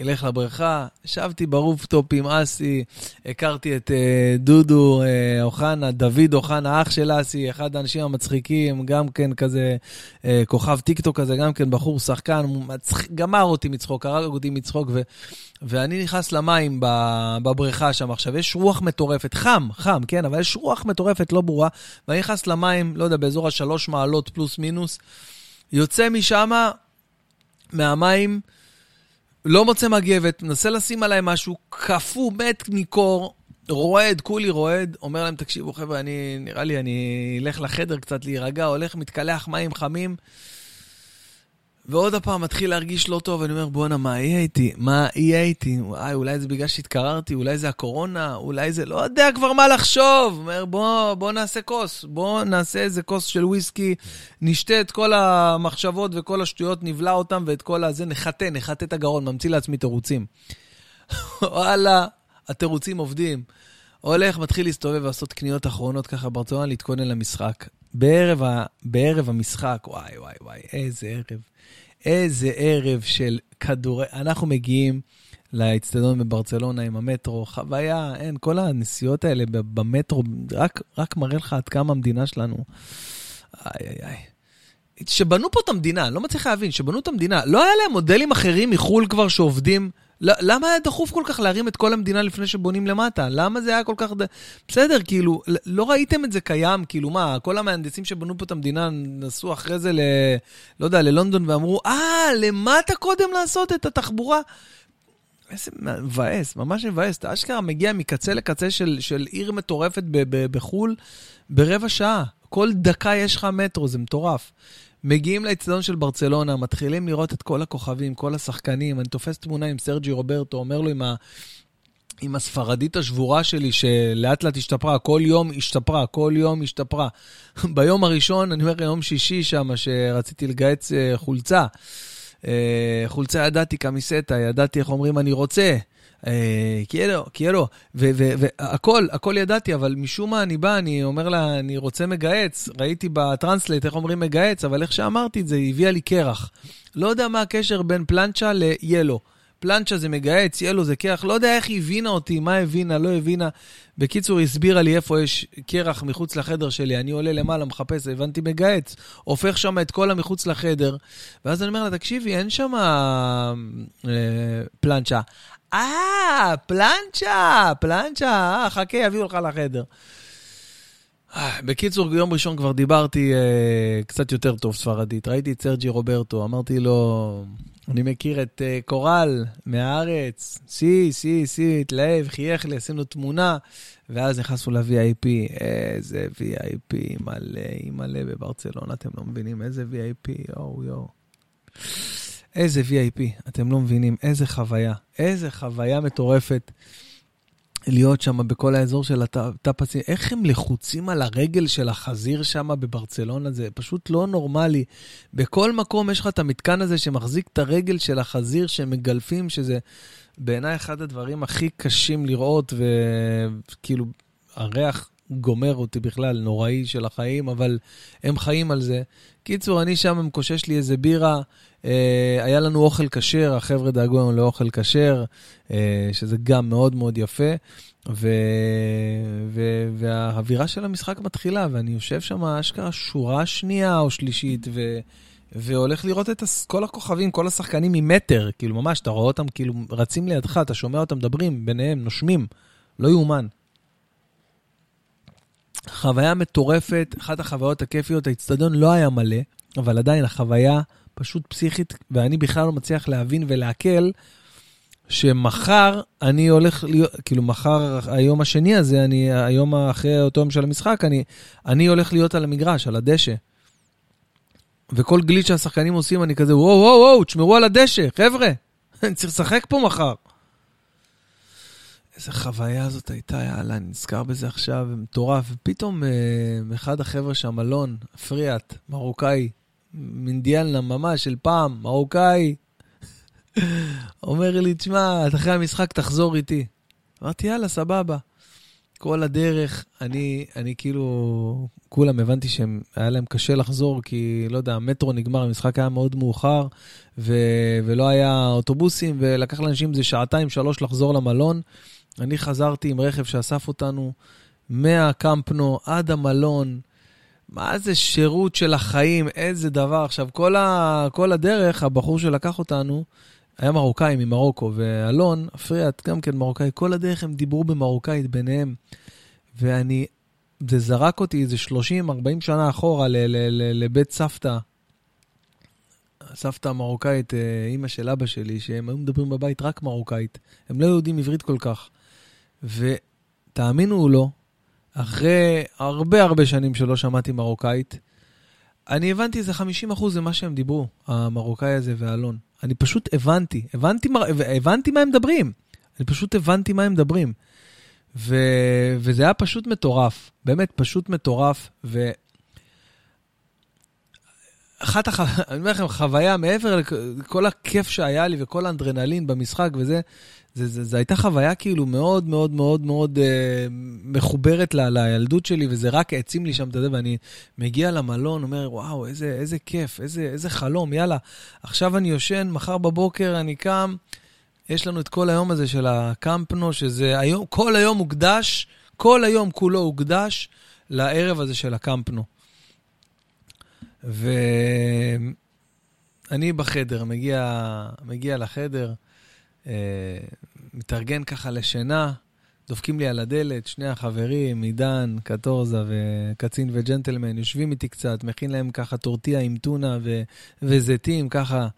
אלך לבריכה, ישבתי ב rooftop עם אסי, הכרתי את אה, דודו אה, אוחנה, דוד אוחנה, אח של אסי, אחד האנשים המצחיקים, גם כן כזה אה, כוכב טיקטוק כזה, גם כן בחור שחקן, מצח... גמר אותי מצחוק, הרג אותי מצחוק, ו... ואני נכנס למים בבריכה שם. עכשיו, יש רוח מטורפת, חם, חם, כן, אבל יש רוח מטורפת לא ברורה, ואני נכנס למים, לא יודע, באזור השלוש מעלות פלוס מינוס, יוצא משם, מהמים, לא מוצא מגבת, מנסה לשים עליי משהו, קפוא, מת מקור, רועד, כולי רועד, אומר להם, תקשיבו חבר'ה, אני, נראה לי, אני אלך לחדר קצת להירגע, הולך, מתקלח מים חמים. ועוד הפעם מתחיל להרגיש לא טוב, אני אומר, בואנה, מה יהיה איתי? מה יהיה איתי? וואי, אולי זה בגלל שהתקררתי, אולי זה הקורונה, אולי זה... לא יודע כבר מה לחשוב. אומר, בוא, בוא נעשה כוס, בוא נעשה איזה כוס של וויסקי, נשתה את כל המחשבות וכל השטויות, נבלע אותם, ואת כל הזה, נחטא, נחטא את הגרון, ממציא לעצמי תירוצים. וואלה, התירוצים עובדים. הולך, מתחיל להסתובב ולעשות קניות אחרונות ככה ברצלונה, להתכונן למשחק. בערב, ה... בערב המשחק, וואי, וואי, וואי, איזה ערב. איזה ערב של כדורי... אנחנו מגיעים לאצטדיון בברצלונה עם המטרו, חוויה, אין, כל הנסיעות האלה במטרו, רק, רק מראה לך עד כמה המדינה שלנו... איי, איי, איי. שבנו פה את המדינה, לא מצליח להבין, שבנו את המדינה, לא היה להם מודלים אחרים מחו"ל כבר שעובדים למה היה דחוף כל כך להרים את כל המדינה לפני שבונים למטה? למה זה היה כל כך... ד... בסדר, כאילו, לא ראיתם את זה קיים, כאילו מה, כל המהנדסים שבנו פה את המדינה נסעו אחרי זה ל... לא יודע, ללונדון ואמרו, אה, למטה קודם לעשות את התחבורה? איזה מבאס, ממש מבאס. אתה אשכרה מגיע מקצה לקצה של, של עיר מטורפת ב- ב- בחו"ל ברבע שעה. כל דקה יש לך מטרו, זה מטורף. מגיעים לאצטדיון של ברצלונה, מתחילים לראות את כל הכוכבים, כל השחקנים. אני תופס תמונה עם סרג'י רוברטו, אומר לו עם, ה... עם הספרדית השבורה שלי, שלאט לאט השתפרה, כל יום השתפרה, כל יום השתפרה. ביום הראשון, אני אומר, יום שישי שם, שרציתי לגהץ אה, חולצה. אה, חולצה ידעתי camiseta, ידעתי איך אומרים אני רוצה. quiero, quiero, והכל, הכל ידעתי, אבל משום מה אני בא, אני אומר לה, אני רוצה מגהץ, ראיתי ב translate איך אומרים מגהץ, אבל איך שאמרתי את זה, היא הביאה לי קרח. לא יודע מה הקשר בין plancha ל hielo. פלנצ'ה זה מגהץ, ילו זה קרח, לא יודע איך היא הבינה אותי, מה הבינה, לא הבינה. בקיצור, היא הסבירה לי איפה יש קרח מחוץ לחדר שלי, אני עולה למעלה, מחפש, הבנתי מגהץ, הופך שם את כל המחוץ לחדר, ואז אני אומר לה, תקשיבי, אין שם אה, פלנצ'ה. אה, פלנצ'ה, פלנצ'ה, אה, חכה, יביאו לך לחדר. אה, בקיצור, יום ראשון כבר דיברתי אה, קצת יותר טוב ספרדית. ראיתי את סרג'י רוברטו, אמרתי לו, אני מכיר את uh, קורל מהארץ, סי, סי, סי, התלהב, חייך לי, עשינו תמונה, ואז נכנסנו ל-VIP, איזה VIP מלא, מלא בברצלונה, אתם לא מבינים איזה VIP, יואו, יואו. איזה VIP, אתם לא מבינים, איזה חוויה, איזה חוויה מטורפת. להיות שם בכל האזור של הטאפסים, איך הם לחוצים על הרגל של החזיר שם בברצלונה, זה פשוט לא נורמלי. בכל מקום יש לך את המתקן הזה שמחזיק את הרגל של החזיר שמגלפים, שזה בעיניי אחד הדברים הכי קשים לראות, וכאילו, הריח גומר אותי בכלל, נוראי של החיים, אבל הם חיים על זה. קיצור, אני שם מקושש לי איזה בירה, אה, היה לנו אוכל כשר, החבר'ה דאגו לנו לאוכל כשר, אה, שזה גם מאוד מאוד יפה, ו... ו... והאווירה של המשחק מתחילה, ואני יושב שם אשכרה שורה שנייה או שלישית, ו... והולך לראות את כל הכוכבים, כל השחקנים ממטר, כאילו ממש, אתה רואה אותם כאילו רצים לידך, אתה שומע אותם מדברים ביניהם, נושמים, לא יאומן. חוויה מטורפת, אחת החוויות הכיפיות, האיצטדיון לא היה מלא, אבל עדיין החוויה פשוט פסיכית, ואני בכלל לא מצליח להבין ולעכל שמחר אני הולך להיות, כאילו מחר, היום השני הזה, אני, היום אחרי אותו יום של המשחק, אני, אני הולך להיות על המגרש, על הדשא. וכל גליץ' שהשחקנים עושים, אני כזה, וואו, וואו, וואו, תשמרו על הדשא, חבר'ה, אני צריך לשחק פה מחר. איזה חוויה זאת הייתה, יאללה, אני נזכר בזה עכשיו, מטורף. ופתאום אה, אחד החבר'ה שם, אלון, פריאט, מרוקאי, מינדיאלנה ממש של פעם, מרוקאי, אומר לי, תשמע, אחרי המשחק תחזור איתי. אמרתי, יאללה, סבבה. כל הדרך, אני, אני כאילו, כולם הבנתי שהיה להם קשה לחזור, כי, לא יודע, המטרו נגמר, המשחק היה מאוד מאוחר, ו, ולא היה אוטובוסים, ולקח לאנשים איזה שעתיים, שלוש לחזור למלון. אני חזרתי עם רכב שאסף אותנו מהקמפנו עד המלון. מה זה שירות של החיים, איזה דבר. עכשיו, כל, ה, כל הדרך, הבחור שלקח אותנו היה מרוקאי ממרוקו, ואלון, אפריאט, גם כן מרוקאי, כל הדרך הם דיברו במרוקאית ביניהם. ואני, זה זרק אותי איזה 30-40 שנה אחורה ל, ל, ל, לבית סבתא. סבתא המרוקאית, אה, אימא של אבא שלי, שהם היו מדברים בבית רק מרוקאית. הם לא יודעים עברית כל כך. ותאמינו או לא, אחרי הרבה הרבה שנים שלא שמעתי מרוקאית, אני הבנתי איזה 50 אחוז ממה שהם דיברו, המרוקאי הזה ואלון. אני פשוט הבנתי, הבנתי, הבנתי מה הם מדברים. אני פשוט הבנתי מה הם מדברים. ו, וזה היה פשוט מטורף, באמת פשוט מטורף. ו... אחת הח... אני אומר לכם, חוויה מעבר לכל הכיף שהיה לי וכל האנדרנלין במשחק וזה, זה, זה, זה הייתה חוויה כאילו מאוד מאוד מאוד מאוד אה, מחוברת ל, לילדות שלי, וזה רק העצים לי שם, אתה יודע, ואני מגיע למלון, אומר, וואו, איזה, איזה כיף, איזה, איזה חלום, יאללה, עכשיו אני יושן, מחר בבוקר אני קם, יש לנו את כל היום הזה של הקמפנו, שזה היום, כל היום מוקדש, כל היום כולו הוקדש לערב הזה של הקמפנו. ואני בחדר, מגיע, מגיע לחדר, אה, מתארגן ככה לשינה, דופקים לי על הדלת, שני החברים, עידן, קטורזה וקצין וג'נטלמן, יושבים איתי קצת, מכין להם ככה טורטיה עם טונה ו- וזיתים, ככה.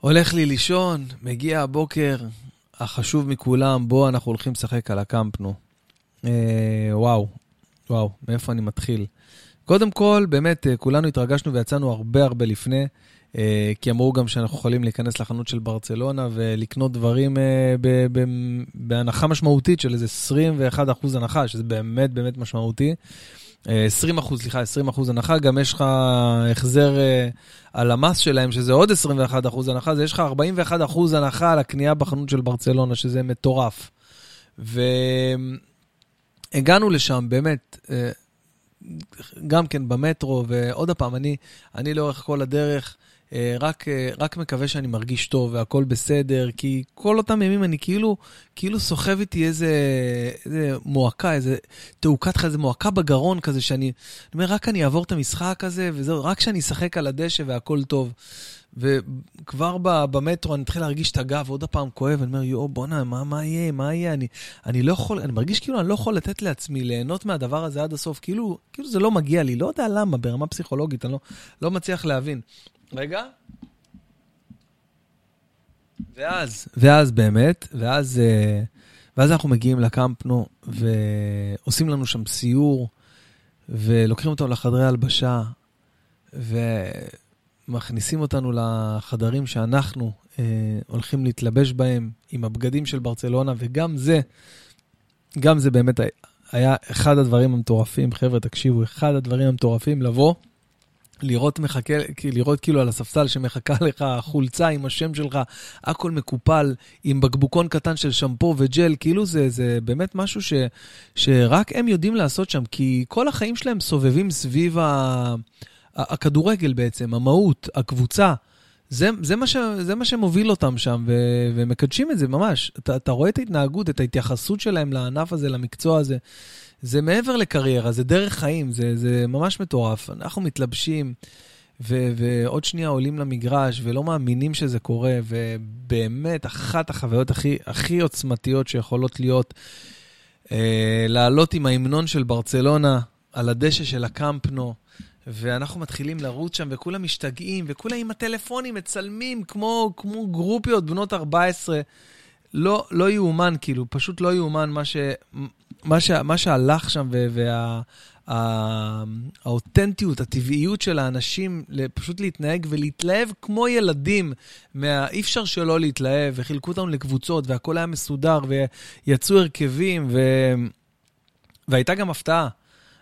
הולך לי לישון, מגיע הבוקר, החשוב מכולם, בוא, אנחנו הולכים לשחק על הקמפנו. אה, וואו, וואו, מאיפה אני מתחיל? קודם כל, באמת, אה, כולנו התרגשנו ויצאנו הרבה הרבה לפני, אה, כי אמרו גם שאנחנו יכולים להיכנס לחנות של ברצלונה ולקנות דברים אה, בהנחה משמעותית של איזה 21 אחוז הנחה, שזה באמת באמת משמעותי. 20 אחוז, סליחה, 20 אחוז הנחה, גם יש לך החזר על המס שלהם, שזה עוד 21 אחוז הנחה, אז יש לך 41 אחוז הנחה על הקנייה בחנות של ברצלונה, שזה מטורף. והגענו לשם, באמת, גם כן במטרו, ועוד פעם, אני, אני לאורך כל הדרך, אה, רק, אה, רק מקווה שאני מרגיש טוב והכל בסדר, כי כל אותם ימים אני כאילו, כאילו סוחב איתי איזה, איזה מועקה, איזה תעוקת, איזה מועקה בגרון כזה, שאני אני אומר, רק אני אעבור את המשחק הזה, וזהו, רק שאני אשחק על הדשא והכל טוב. וכבר במטרו אני מתחיל להרגיש את הגב עוד פעם כואב, אני אומר, יואו, בואנה, מה, מה יהיה, מה יהיה? אני, אני לא יכול, אני מרגיש כאילו אני לא יכול לתת לעצמי ליהנות מהדבר הזה עד הסוף, כאילו, כאילו זה לא מגיע לי, לא יודע למה, ברמה פסיכולוגית, אני לא, לא מצליח להבין. רגע. ואז, ואז באמת, ואז, אה, ואז אנחנו מגיעים לקמפנו, ועושים לנו שם סיור, ולוקחים אותנו לחדרי הלבשה, ומכניסים אותנו לחדרים שאנחנו אה, הולכים להתלבש בהם, עם הבגדים של ברצלונה, וגם זה, גם זה באמת היה אחד הדברים המטורפים. חבר'ה, תקשיבו, אחד הדברים המטורפים לבוא. לראות מחכה, לראות כאילו על הספסל שמחכה לך חולצה עם השם שלך, הכל מקופל, עם בקבוקון קטן של שמפו וג'ל, כאילו זה, זה באמת משהו ש, שרק הם יודעים לעשות שם, כי כל החיים שלהם סובבים סביב ה, הכדורגל בעצם, המהות, הקבוצה. זה, זה, מה ש, זה מה שמוביל אותם שם, ו, ומקדשים את זה ממש. אתה, אתה רואה את ההתנהגות, את ההתייחסות שלהם לענף הזה, למקצוע הזה. זה מעבר לקריירה, זה דרך חיים, זה, זה ממש מטורף. אנחנו מתלבשים, ו, ועוד שנייה עולים למגרש, ולא מאמינים שזה קורה, ובאמת, אחת החוויות הכי, הכי עוצמתיות שיכולות להיות, אה, לעלות עם ההמנון של ברצלונה על הדשא של הקמפנו. ואנחנו מתחילים לרוץ שם, וכולם משתגעים, וכולם עם הטלפונים מצלמים כמו, כמו גרופיות בנות 14. לא, לא יאומן, כאילו, פשוט לא יאומן מה, ש, מה, ש, מה שהלך שם, והאותנטיות, וה, הטבעיות של האנשים, פשוט להתנהג ולהתלהב כמו ילדים. מה, אי אפשר שלא להתלהב, וחילקו אותנו לקבוצות, והכל היה מסודר, ויצאו הרכבים, ו, והייתה גם הפתעה.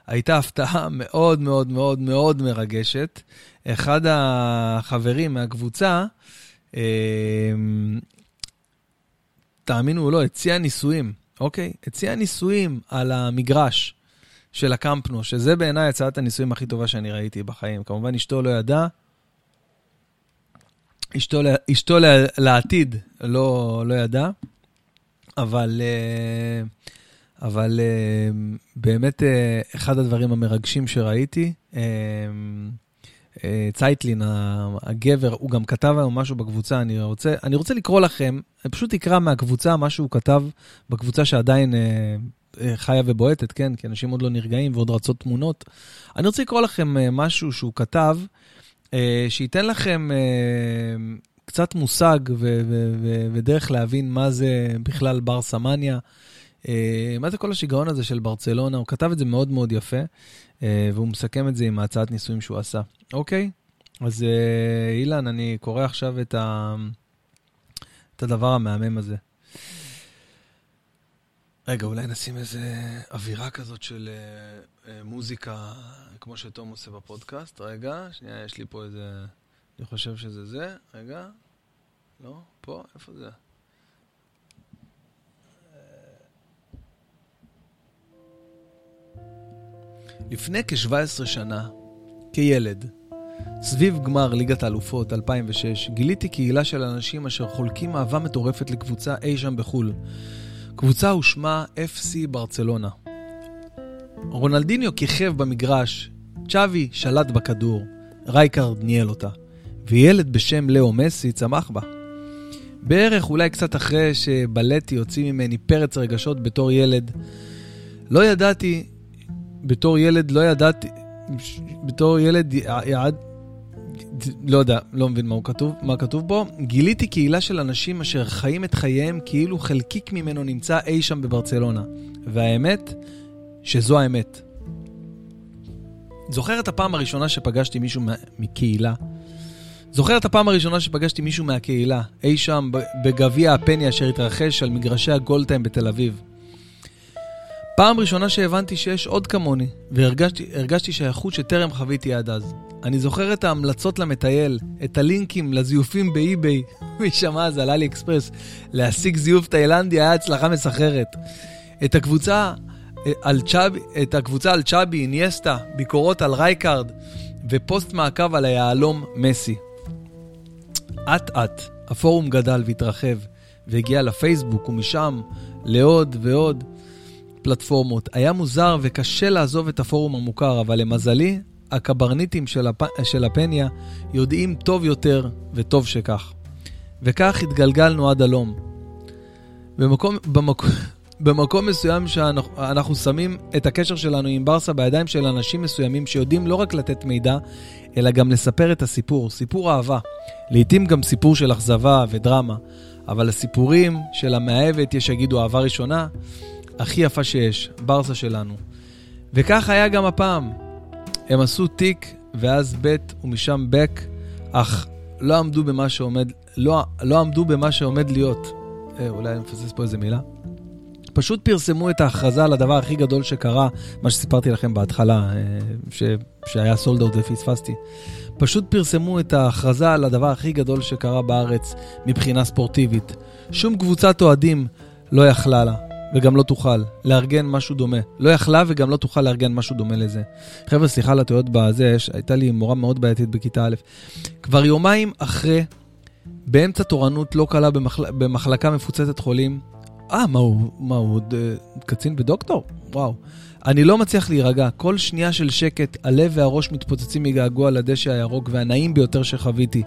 הייתה הפתעה מאוד מאוד מאוד מאוד מרגשת. אחד החברים מהקבוצה, אה, תאמינו או לא, הציע ניסויים, אוקיי? הציע ניסויים על המגרש של הקמפנו, שזה בעיניי הצעת הניסויים הכי טובה שאני ראיתי בחיים. כמובן, אשתו לא ידעה. אשתו, אשתו לעתיד לא, לא ידעה, אבל, אה, אבל אה, באמת אה, אחד הדברים המרגשים שראיתי, אה, צייטלין, הגבר, הוא גם כתב היום משהו בקבוצה, אני רוצה, אני רוצה לקרוא לכם, אני פשוט אקרא מהקבוצה מה שהוא כתב בקבוצה שעדיין חיה ובועטת, כן? כי אנשים עוד לא נרגעים ועוד רצות תמונות. אני רוצה לקרוא לכם משהו שהוא כתב, שייתן לכם קצת מושג ודרך להבין מה זה בכלל בר סמניה. אה, מה זה כל השיגעון הזה של ברצלונה? הוא כתב את זה מאוד מאוד יפה. אה, והוא מסכם את זה עם ההצעת ניסויים שהוא עשה. אוקיי? אז אה, אילן, אני קורא עכשיו את, ה... את הדבר המהמם הזה. רגע, אולי נשים איזה אווירה כזאת של uh, uh, מוזיקה, כמו שתום עושה בפודקאסט. רגע, שנייה, יש לי פה איזה... אני חושב שזה זה. רגע. לא? פה? איפה זה? לפני כ-17 שנה, כילד, סביב גמר ליגת האלופות 2006, גיליתי קהילה של אנשים אשר חולקים אהבה מטורפת לקבוצה אי שם בחו"ל. קבוצה ושמה FC ברצלונה. רונלדיניו כיכב במגרש, צ'אבי שלט בכדור, רייקארד ניהל אותה, וילד בשם לאו מסי צמח בה. בערך אולי קצת אחרי שבלטי הוציא ממני פרץ רגשות בתור ילד. לא ידעתי, בתור ילד לא ידעתי, בתור ילד יעד, לא יודע, לא מבין מה, כתוב, מה כתוב בו. גיליתי קהילה של אנשים אשר חיים את חייהם כאילו חלקיק ממנו נמצא אי שם בברצלונה. והאמת, שזו האמת. זוכר את הפעם הראשונה שפגשתי מישהו מקהילה? זוכר את הפעם הראשונה שפגשתי מישהו מהקהילה, אי שם בגביע הפני אשר התרחש על מגרשי הגולדטיים בתל אביב. פעם ראשונה שהבנתי שיש עוד כמוני, והרגשתי שייכות שטרם חוויתי עד אז. אני זוכר את ההמלצות למטייל, את הלינקים לזיופים באי-ביי, מי שמע אז על אלי אקספרס, להשיג זיוף תאילנדי היה הצלחה מסחררת. את הקבוצה אה, על צ'אבי, את הקבוצה על צ'אבי, אינייסטה, ביקורות על רייקארד, ופוסט מעקב על היהלום מסי. אט אט הפורום גדל והתרחב, והגיע לפייסבוק, ומשם לעוד ועוד. פלטפורמות. היה מוזר וקשה לעזוב את הפורום המוכר, אבל למזלי, הקברניטים של, הפ... של הפניה יודעים טוב יותר, וטוב שכך. וכך התגלגלנו עד הלום. במקום, במקום, במקום מסוים שאנחנו שמים את הקשר שלנו עם ברסה בידיים של אנשים מסוימים שיודעים לא רק לתת מידע, אלא גם לספר את הסיפור, סיפור אהבה. לעתים גם סיפור של אכזבה ודרמה, אבל הסיפורים של המאהבת, יש שיגידו אהבה ראשונה, הכי יפה שיש, ברסה שלנו. וכך היה גם הפעם. הם עשו תיק, ואז ב' ומשם בק, אך לא עמדו במה שעומד, לא, לא עמדו במה שעומד להיות. אה, אולי אני מפסס פה איזה מילה. פשוט פרסמו את ההכרזה על הדבר הכי גדול שקרה, מה שסיפרתי לכם בהתחלה, אה, ש, שהיה סולד אאוט ופספסתי. פשוט פרסמו את ההכרזה על הדבר הכי גדול שקרה בארץ מבחינה ספורטיבית. שום קבוצת אוהדים לא יכלה לה. וגם לא תוכל לארגן משהו דומה. לא יכלה וגם לא תוכל לארגן משהו דומה לזה. חבר'ה, סליחה על הטעויות בזה, הייתה לי מורה מאוד בעייתית בכיתה א'. כבר יומיים אחרי, באמצע תורנות לא קלה במחל... במחלקה מפוצצת חולים. אה, מה הוא, מה הוא עוד uh, קצין ודוקטור? וואו. אני לא מצליח להירגע. כל שנייה של שקט, הלב והראש מתפוצצים מגעגוע לדשא הירוק והנעים ביותר שחוויתי.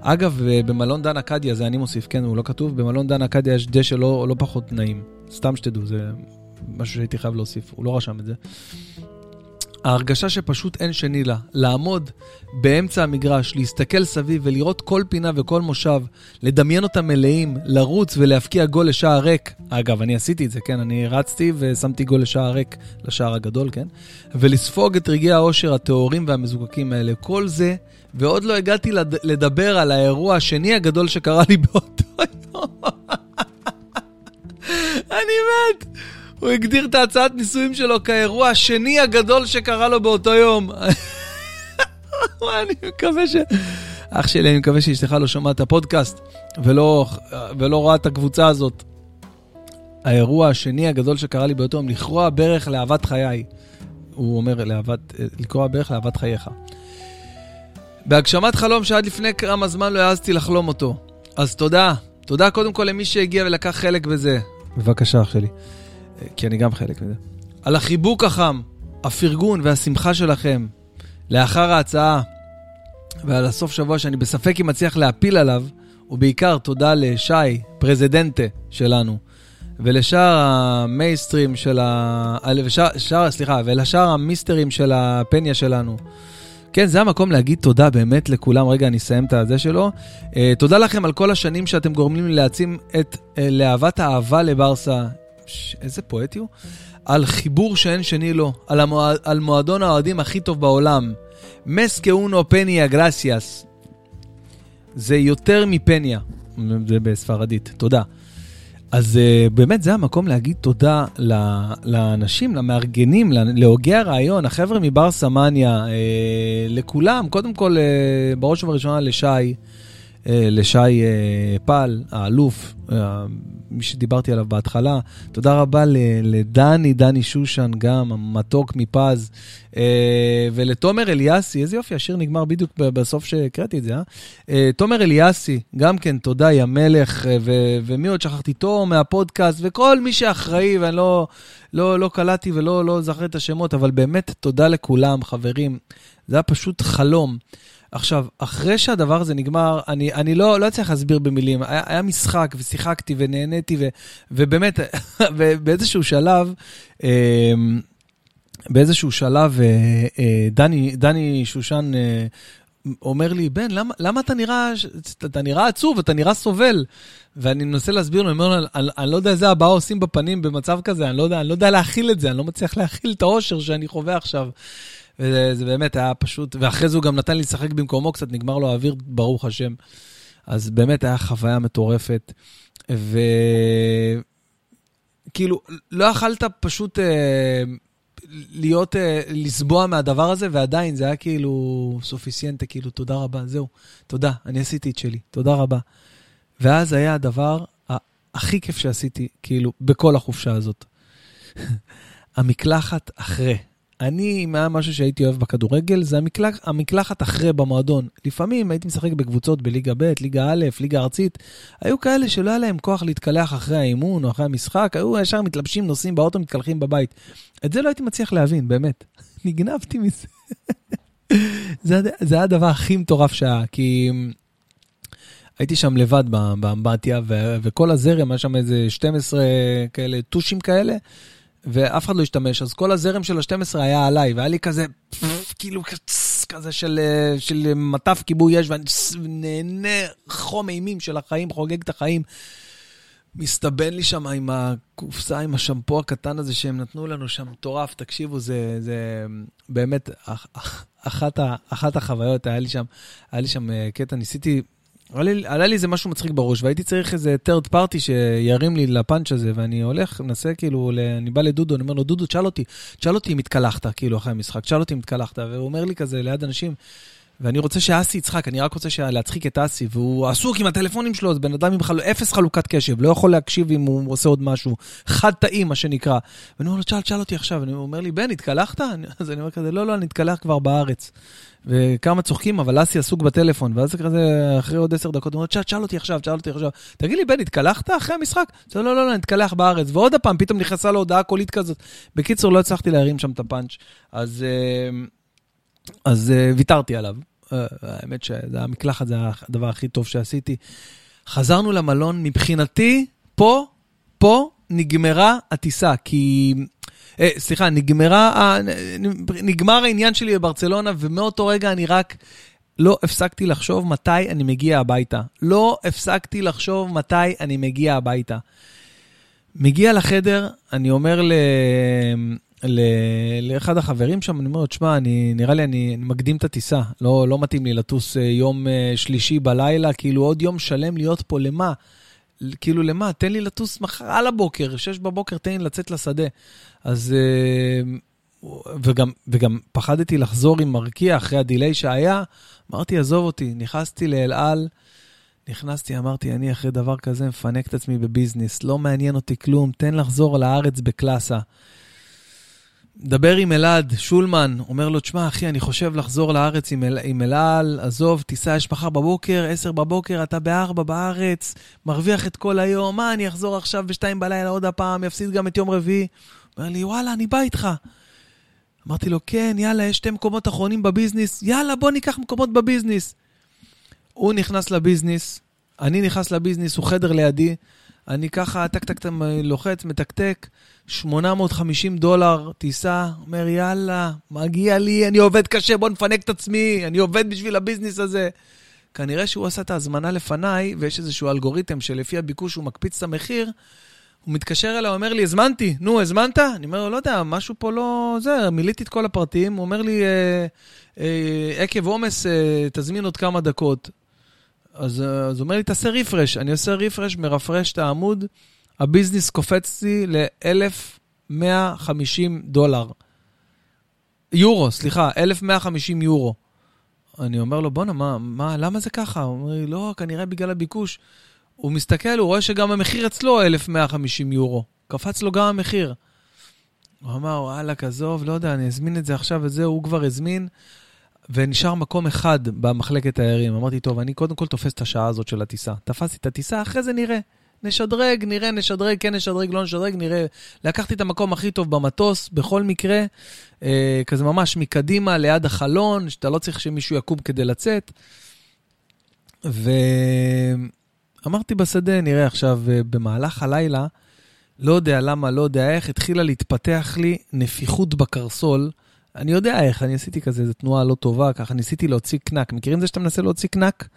אגב, במלון דן אקדיה, זה אני מוסיף, כן, הוא לא כתוב, במלון דן אקדיה יש דשא לא, לא פחות נעים. סתם שתדעו, זה משהו שהייתי חייב להוסיף, הוא לא רשם את זה. ההרגשה שפשוט אין שני לה, לעמוד באמצע המגרש, להסתכל סביב ולראות כל פינה וכל מושב, לדמיין אותם מלאים, לרוץ ולהפקיע גול לשער ריק. אגב, אני עשיתי את זה, כן? אני רצתי ושמתי גול לשער ריק, לשער הגדול, כן? ולספוג את רגעי האושר הטהורים והמזוקקים האלה. כל זה, ועוד לא הגעתי לדבר על האירוע השני הגדול שקרה לי באותו יום. אני מת. הוא הגדיר את ההצעת נישואים שלו כאירוע השני הגדול שקרה לו באותו יום. אני מקווה ש... אח שלי, אני מקווה שאשתך לא שומעת את הפודקאסט ולא, ולא רואה את הקבוצה הזאת. האירוע השני הגדול שקרה לי באותו יום, לכרוע ברך לאהבת חיי. הוא אומר, לאהבת, לקרוע ברך לאהבת חייך. בהגשמת חלום שעד לפני כמה זמן לא העזתי לחלום אותו. אז תודה. תודה קודם כל למי שהגיע ולקח חלק בזה. בבקשה, אח שלי. כי אני גם חלק מזה. על החיבוק החם, הפרגון והשמחה שלכם לאחר ההצעה, ועל הסוף שבוע שאני בספק אם אצליח להפיל עליו, ובעיקר תודה לשי, פרזידנטה שלנו, ולשאר המייסטרים של ה... ושאר, סליחה, ולשאר המיסטרים של הפניה שלנו. כן, זה המקום להגיד תודה באמת לכולם. רגע, אני אסיים את הזה שלו. Uh, תודה לכם על כל השנים שאתם גורמים לי להעצים את uh, להבת האהבה לברסה. איזה פואטי הוא. על חיבור שאין שני לו, על, המועד, על מועדון האוהדים הכי טוב בעולם. מס כאונו פניה גרסיאס. זה יותר מפניה, זה בספרדית, תודה. אז uh, באמת זה המקום להגיד תודה לאנשים, למארגנים, להוגי הרעיון, החבר'ה מבר סמניה, uh, לכולם, קודם כל, uh, בראש ובראשונה לשי, לשי uh, פל, האלוף, מי שדיברתי עליו בהתחלה. תודה רבה לדני, דני שושן גם, המתוק מפז, ולתומר אליאסי, איזה יופי, השיר נגמר בדיוק בסוף שהקראתי את זה, אה? תומר אליאסי, גם כן, תודה, יא מלך, ומי עוד שכחתי? תום מהפודקאסט, וכל מי שאחראי, ואני לא, לא, לא קלטתי ולא לא זכרתי את השמות, אבל באמת תודה לכולם, חברים. זה היה פשוט חלום. עכשיו, אחרי שהדבר הזה נגמר, אני, אני לא, לא אצליח להסביר במילים. היה, היה משחק, ושיחקתי, ונהניתי, ו, ובאמת, באיזשהו שלב, אמ, באיזשהו שלב, אה, אה, דני, דני שושן אה, אומר לי, בן, למה, למה אתה נראה, אתה נראה עצוב, אתה נראה סובל? ואני מנסה להסביר לו, אני אומר לו, אני, אני לא יודע איזה הבעה עושים בפנים במצב כזה, אני לא יודע, אני לא יודע להכיל את זה, אני לא מצליח להכיל את האושר שאני חווה עכשיו. וזה באמת היה פשוט, ואחרי זה הוא גם נתן לי לשחק במקומו קצת, נגמר לו האוויר, ברוך השם. אז באמת היה חוויה מטורפת. וכאילו, לא יכלת פשוט אה, להיות, אה, לסבוע מהדבר הזה, ועדיין זה היה כאילו סופיסיינטה, כאילו, תודה רבה, זהו, תודה, אני עשיתי את שלי, תודה רבה. ואז היה הדבר הכי כיף שעשיתי, כאילו, בכל החופשה הזאת. המקלחת אחרי. אני, אם היה משהו שהייתי אוהב בכדורגל, זה המקלח, המקלחת אחרי במועדון. לפעמים הייתי משחק בקבוצות בליגה ב', ליגה א', ליגה ארצית. היו כאלה שלא היה להם כוח להתקלח אחרי האימון או אחרי המשחק, היו ישר מתלבשים, נוסעים באוטו, מתקלחים בבית. את זה לא הייתי מצליח להבין, באמת. נגנבתי מזה. זה, זה היה הדבר הכי מטורף שהיה, כי הייתי שם לבד באמבטיה, וכל הזרם, היה שם איזה 12 כאלה טושים כאלה. ואף אחד לא השתמש, אז כל הזרם של ה-12 היה עליי, והיה לי כזה, כאילו, כזה של, אה, של מטף כיבוי אש, ואני נהנה חום אימים של החיים, חוגג את החיים. מסתבן לי שם עם הקופסה, עם השמפו הקטן הזה שהם נתנו לנו שם, מטורף, תקשיבו, זה, זה באמת אחת, אחת החוויות, היה לי שם, היה לי שם אה, קטע, ניסיתי עלה לי איזה משהו מצחיק בראש, והייתי צריך איזה third party שירים לי לפאנץ' הזה, ואני הולך, מנסה כאילו, אני בא לדודו, אני אומר לו, דודו, תשאל אותי, תשאל אותי אם התקלחת, כאילו, אחרי המשחק, תשאל אותי אם התקלחת, והוא אומר לי כזה ליד אנשים, ואני רוצה שאסי יצחק, אני רק רוצה להצחיק את אסי, והוא עסוק עם הטלפונים שלו, אז בן אדם עם חל... אפס חלוקת קשב, לא יכול להקשיב אם הוא עושה עוד משהו, חד תאי, מה שנקרא. ואני אומר לו, תשאל, תשאל אותי עכשיו. הוא אומר לי, בן, התקלחת? אז אני אומר כזה, לא, לא, אני אתקלח כבר בארץ. וכמה צוחקים, אבל אסי עסוק בטלפון, ואז זה כזה, אחרי עוד עשר דקות, הוא אומר, תשאל אותי עכשיו, תשאל אותי עכשיו. תגיד לי, בן, התקלחת אחרי המשחק? לא, לא, לא, אני אתקלח בארץ. ועוד פעם, פתאום נכנסה לו הודעה קולית כזאת. בקיצור, לא הצלחתי להרים שם את הפאנץ'. אז, אה, אז אה, ויתרתי עליו. אה, האמת שהמקלחת זה הדבר הכי טוב שעשיתי. חזרנו למלון, מבחינתי, פה, פה נגמרה הטיסה, כי... אה, סליחה, נגמרה, אה, נגמר העניין שלי בברצלונה, ומאותו רגע אני רק לא הפסקתי לחשוב מתי אני מגיע הביתה. לא הפסקתי לחשוב מתי אני מגיע הביתה. מגיע לחדר, אני אומר ל... לאחד החברים שם, אני אומר לו, תשמע, נראה לי אני, אני מקדים את הטיסה, לא, לא מתאים לי לטוס אה, יום אה, שלישי בלילה, כאילו עוד יום שלם להיות פה, למה? כאילו, למה? תן לי לטוס מחר על הבוקר, שש בבוקר, תן לי לצאת לשדה. אז... אה, וגם, וגם פחדתי לחזור עם מרקיע אחרי הדיליי שהיה, אמרתי, עזוב אותי, נכנסתי לאל על, נכנסתי, אמרתי, אני אחרי דבר כזה מפנק את עצמי בביזנס, לא מעניין אותי כלום, תן לחזור לארץ בקלאסה. מדבר עם אלעד, שולמן, אומר לו, תשמע, אחי, אני חושב לחזור לארץ עם, אל, עם אלעל, עזוב, טיסה יש מחר בבוקר, עשר בבוקר, אתה בארבע בארץ, מרוויח את כל היום, מה, אני אחזור עכשיו בשתיים בלילה עוד הפעם, יפסיד גם את יום רביעי? אומר לי, וואלה, אני בא איתך. אמרתי לו, כן, יאללה, יש שתי מקומות אחרונים בביזנס, יאללה, בוא ניקח מקומות בביזנס. הוא נכנס לביזנס, אני נכנס לביזנס, הוא חדר לידי, אני ככה, טק טק טק לוחץ, מתקתק, 850 דולר טיסה, אומר יאללה, מגיע לי, אני עובד קשה, בוא נפנק את עצמי, אני עובד בשביל הביזנס הזה. כנראה שהוא עשה את ההזמנה לפניי, ויש איזשהו אלגוריתם שלפי הביקוש הוא מקפיץ את המחיר, הוא מתקשר אליי, אומר לי, הזמנתי, נו, הזמנת? אני אומר לו, לא יודע, משהו פה לא... זה, מילאתי את כל הפרטים, הוא אומר לי, אה, אה, עקב עומס, אה, תזמין עוד כמה דקות. אז, אה, אז הוא אומר לי, תעשה רפרש. אני עושה רפרש, מרפרש את העמוד, הביזנס קופץ לי ל-1,150 דולר. יורו, סליחה, 1,150 יורו. אני אומר לו, בואנה, מה, מה, למה זה ככה? הוא אומר לי, לא, כנראה בגלל הביקוש. הוא מסתכל, הוא רואה שגם המחיר אצלו 1,150 יורו. קפץ לו גם המחיר. הוא אמר, וואלה, כזוב, לא יודע, אני אזמין את זה עכשיו וזהו, הוא כבר הזמין, ונשאר מקום אחד במחלקת תיירים. אמרתי, טוב, אני קודם כל תופס את השעה הזאת של הטיסה. תפסתי את הטיסה, אחרי זה נראה. נשדרג, נראה, נשדרג, כן נשדרג, לא נשדרג, נראה. לקחתי את המקום הכי טוב במטוס, בכל מקרה, אה, כזה ממש מקדימה, ליד החלון, שאתה לא צריך שמישהו יקום כדי לצאת. ואמרתי בשדה, נראה עכשיו, אה, במהלך הלילה, לא יודע למה, לא יודע איך, התחילה להתפתח לי נפיחות בקרסול. אני יודע איך, אני עשיתי כזה, זו תנועה לא טובה, ככה ניסיתי להוציא קנק. מכירים זה שאתה מנסה להוציא קנק?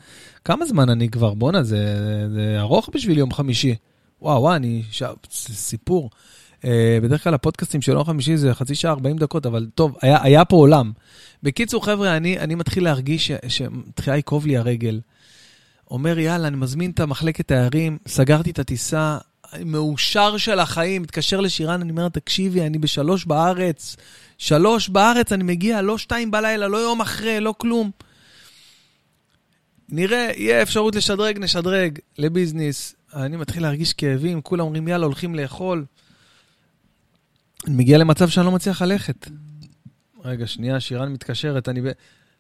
כמה זמן אני כבר? בואנה, זה, זה ארוך בשביל יום חמישי. וואו, וואו, אני... ש... זה סיפור. Uh, בדרך כלל הפודקאסטים של יום חמישי זה חצי שעה, 40 דקות, אבל טוב, היה, היה פה עולם. בקיצור, חבר'ה, אני, אני מתחיל להרגיש שמתחילה לקרוב לי הרגל. אומר, יאללה, אני מזמין את המחלקת תיירים, סגרתי את הטיסה, מאושר של החיים, מתקשר לשירן, אני אומר, תקשיבי, אני בשלוש בארץ, שלוש בארץ, אני מגיע, לא שתיים בלילה, לא יום אחרי, לא כלום. נראה, יהיה אפשרות לשדרג, נשדרג לביזנס. אני מתחיל להרגיש כאבים, כולם אומרים, יאללה, הולכים לאכול. אני מגיע למצב שאני לא מצליח ללכת. רגע, שנייה, שירן מתקשרת, אני...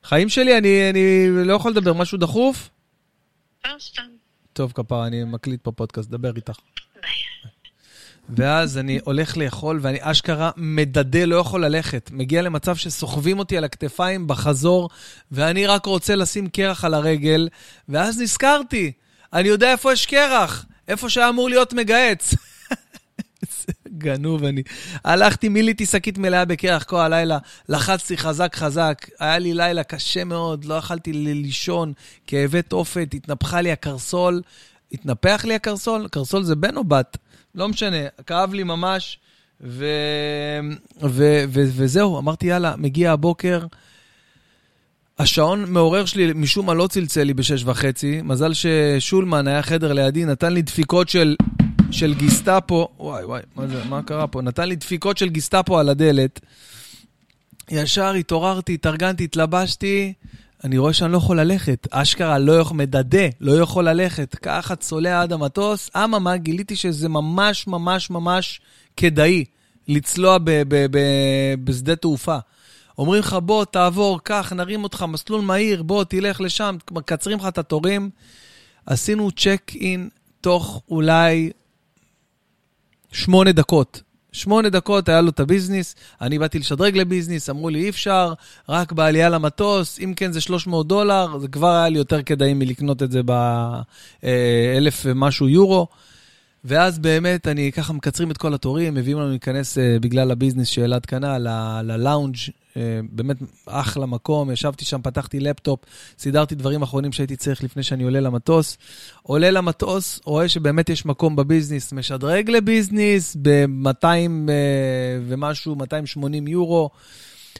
חיים שלי, אני, אני לא יכול לדבר, משהו דחוף? לא, סתם. טוב, כפרה, אני מקליט פה פודקאסט, דבר איתך. ואז אני הולך לאכול, ואני אשכרה מדדה, לא יכול ללכת. מגיע למצב שסוחבים אותי על הכתפיים בחזור, ואני רק רוצה לשים קרח על הרגל, ואז נזכרתי, אני יודע איפה יש קרח, איפה שהיה אמור להיות מגהץ. גנוב אני. הלכתי, מיליתי שקית מלאה בקרח כל הלילה, לחצתי חזק חזק, היה לי לילה קשה מאוד, לא יכלתי לישון, כאבי תופת, התנפחה לי הקרסול. התנפח לי הקרסול? קרסול זה בן או בת? לא משנה, כאב לי ממש, ו... ו... ו... וזהו, אמרתי, יאללה, מגיע הבוקר. השעון מעורר שלי, משום מה לא צלצל לי בשש וחצי. מזל ששולמן היה חדר לידי, נתן לי דפיקות של, של גיסטאפו. וואי, וואי, מה זה, מה קרה פה? נתן לי דפיקות של גיסטאפו על הדלת. ישר התעוררתי, התארגנתי, התלבשתי. אני רואה שאני לא יכול ללכת. אשכרה לא יכול, מדדה, לא יכול ללכת. ככה צולע עד המטוס. אממה, גיליתי שזה ממש ממש ממש כדאי לצלוע ב- ב- ב- בשדה תעופה. אומרים לך, בוא, תעבור, קח, נרים אותך, מסלול מהיר, בוא, תלך לשם, מקצרים לך את התורים. עשינו צ'ק אין תוך אולי שמונה דקות. שמונה דקות היה לו את הביזנס, אני באתי לשדרג לביזנס, אמרו לי אי אפשר, רק בעלייה למטוס, אם כן זה 300 דולר, זה כבר היה לי יותר כדאי מלקנות את זה באלף ומשהו יורו. ואז באמת, אני ככה מקצרים את כל התורים, מביאים לנו להיכנס אה, בגלל הביזנס שאלעד קנה, ללאונג', באמת אחלה מקום, ישבתי שם, פתחתי לפטופ, סידרתי דברים אחרונים שהייתי צריך לפני שאני עולה למטוס. עולה למטוס, רואה שבאמת יש מקום בביזנס, משדרג לביזנס ב-200 uh, ומשהו, 280 יורו.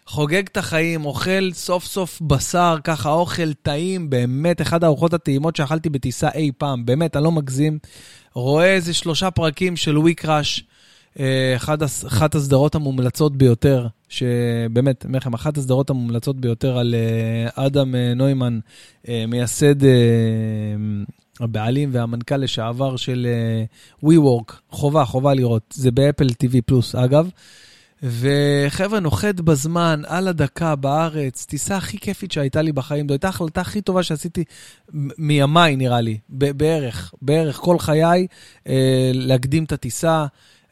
חוגג את החיים, אוכל סוף סוף בשר, ככה אוכל טעים, באמת אחד הארוחות הטעימות שאכלתי בטיסה אי פעם, באמת, אני לא מגזים. רואה איזה שלושה פרקים של וויקראש, אה, אחת הסדרות המומלצות ביותר, שבאמת, אני אומר לכם, אחת הסדרות המומלצות ביותר על אה, אדם אה, נוימן, מייסד הבעלים והמנכ"ל לשעבר של WeWork, חובה, חובה לראות, זה באפל TV פלוס, אגב. וחבר'ה, נוחת בזמן, על הדקה, בארץ, טיסה הכי כיפית שהייתה לי בחיים. זו הייתה ההחלטה הכי טובה שעשיתי מימיי, נראה לי. בערך, בערך כל חיי, להקדים את הטיסה.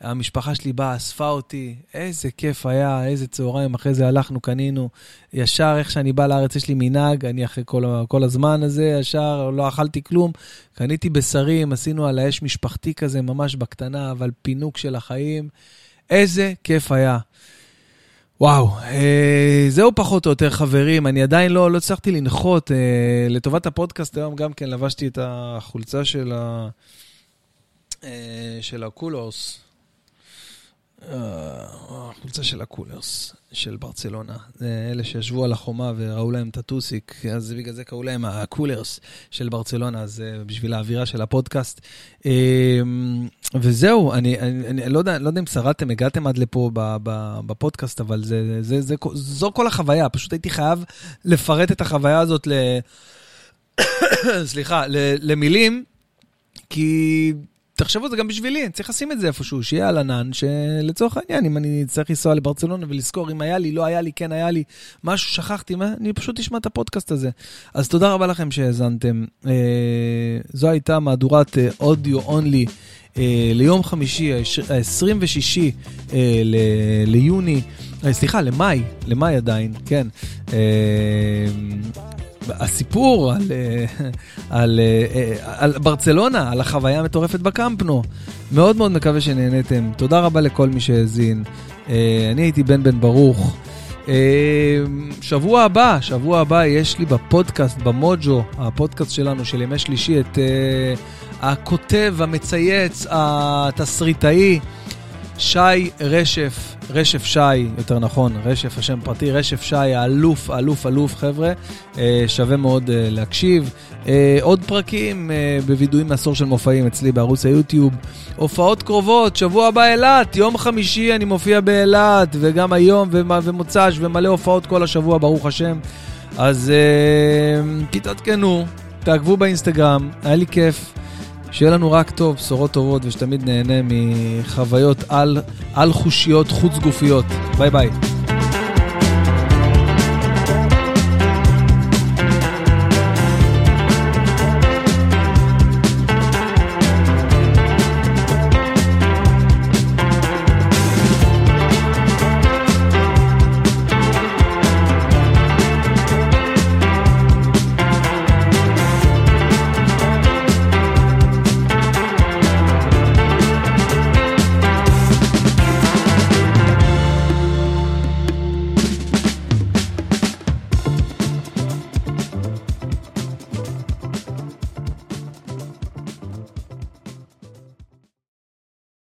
המשפחה שלי באה, אספה אותי, איזה כיף היה, איזה צהריים, אחרי זה הלכנו, קנינו. ישר, איך שאני בא לארץ, יש לי מנהג, אני אחרי כל, כל הזמן הזה, ישר לא אכלתי כלום. קניתי בשרים, עשינו על האש משפחתי כזה, ממש בקטנה, אבל פינוק של החיים. איזה כיף היה. וואו, אה, זהו פחות או יותר, חברים. אני עדיין לא, לא הצלחתי לנחות. אה, לטובת הפודקאסט היום גם כן לבשתי את החולצה של, ה, אה, של הקולורס. החולצה של ה culers, של ברצלונה. אלה שישבו על החומה וראו להם את הטוסיק, אז בגלל זה קראו להם ה culers של ברצלונה, אז בשביל האווירה של הפודקאסט. וזהו, אני, אני, אני לא, יודע, לא יודע אם שרדתם, הגעתם עד לפה בפודקאסט, אבל זה, זה, זה, זו כל החוויה. פשוט הייתי חייב לפרט את החוויה הזאת ל... סליחה, למילים. כי תחשבו, זה גם בשבילי, אני צריך לשים את זה איפשהו, שיהיה על ענן, שלצורך העניין, אם אני צריך לנסוע לברצלונה ולזכור אם היה לי, לא היה לי, כן היה לי, משהו שכחתי, אני פשוט אשמע את הפודקאסט הזה. אז תודה רבה לכם שהאזנתם. אה, זו הייתה מהדורת אודיו אונלי ליום חמישי, ה-26 אה, ליוני, אה, סליחה, למאי, למאי עדיין, כן. הסיפור על, אה, על, אה, על ברצלונה, על החוויה המטורפת בקמפנו. מאוד מאוד מקווה שנהניתם. תודה רבה לכל מי שהאזין. אה, אני הייתי בן בן ברוך. שבוע הבא, שבוע הבא יש לי בפודקאסט, במוג'ו, הפודקאסט שלנו של ימי שלישי, את הכותב, המצייץ, התסריטאי, שי רשף. רשף שי, יותר נכון, רשף, השם פרטי, רשף שי, האלוף, אלוף, אלוף, חבר'ה, אה, שווה מאוד אה, להקשיב. אה, עוד פרקים בווידואים מעשור של מופעים אצלי בערוץ היוטיוב. הופעות קרובות, שבוע הבא אילת, יום חמישי אני מופיע באילת, וגם היום ומוצ"ש, ומלא הופעות כל השבוע, ברוך השם. אז תתעדכנו, תעקבו באינסטגרם, היה לי כיף. שיהיה לנו רק טוב, בשורות טובות, ושתמיד נהנה מחוויות על, על חושיות חוץ גופיות. ביי ביי.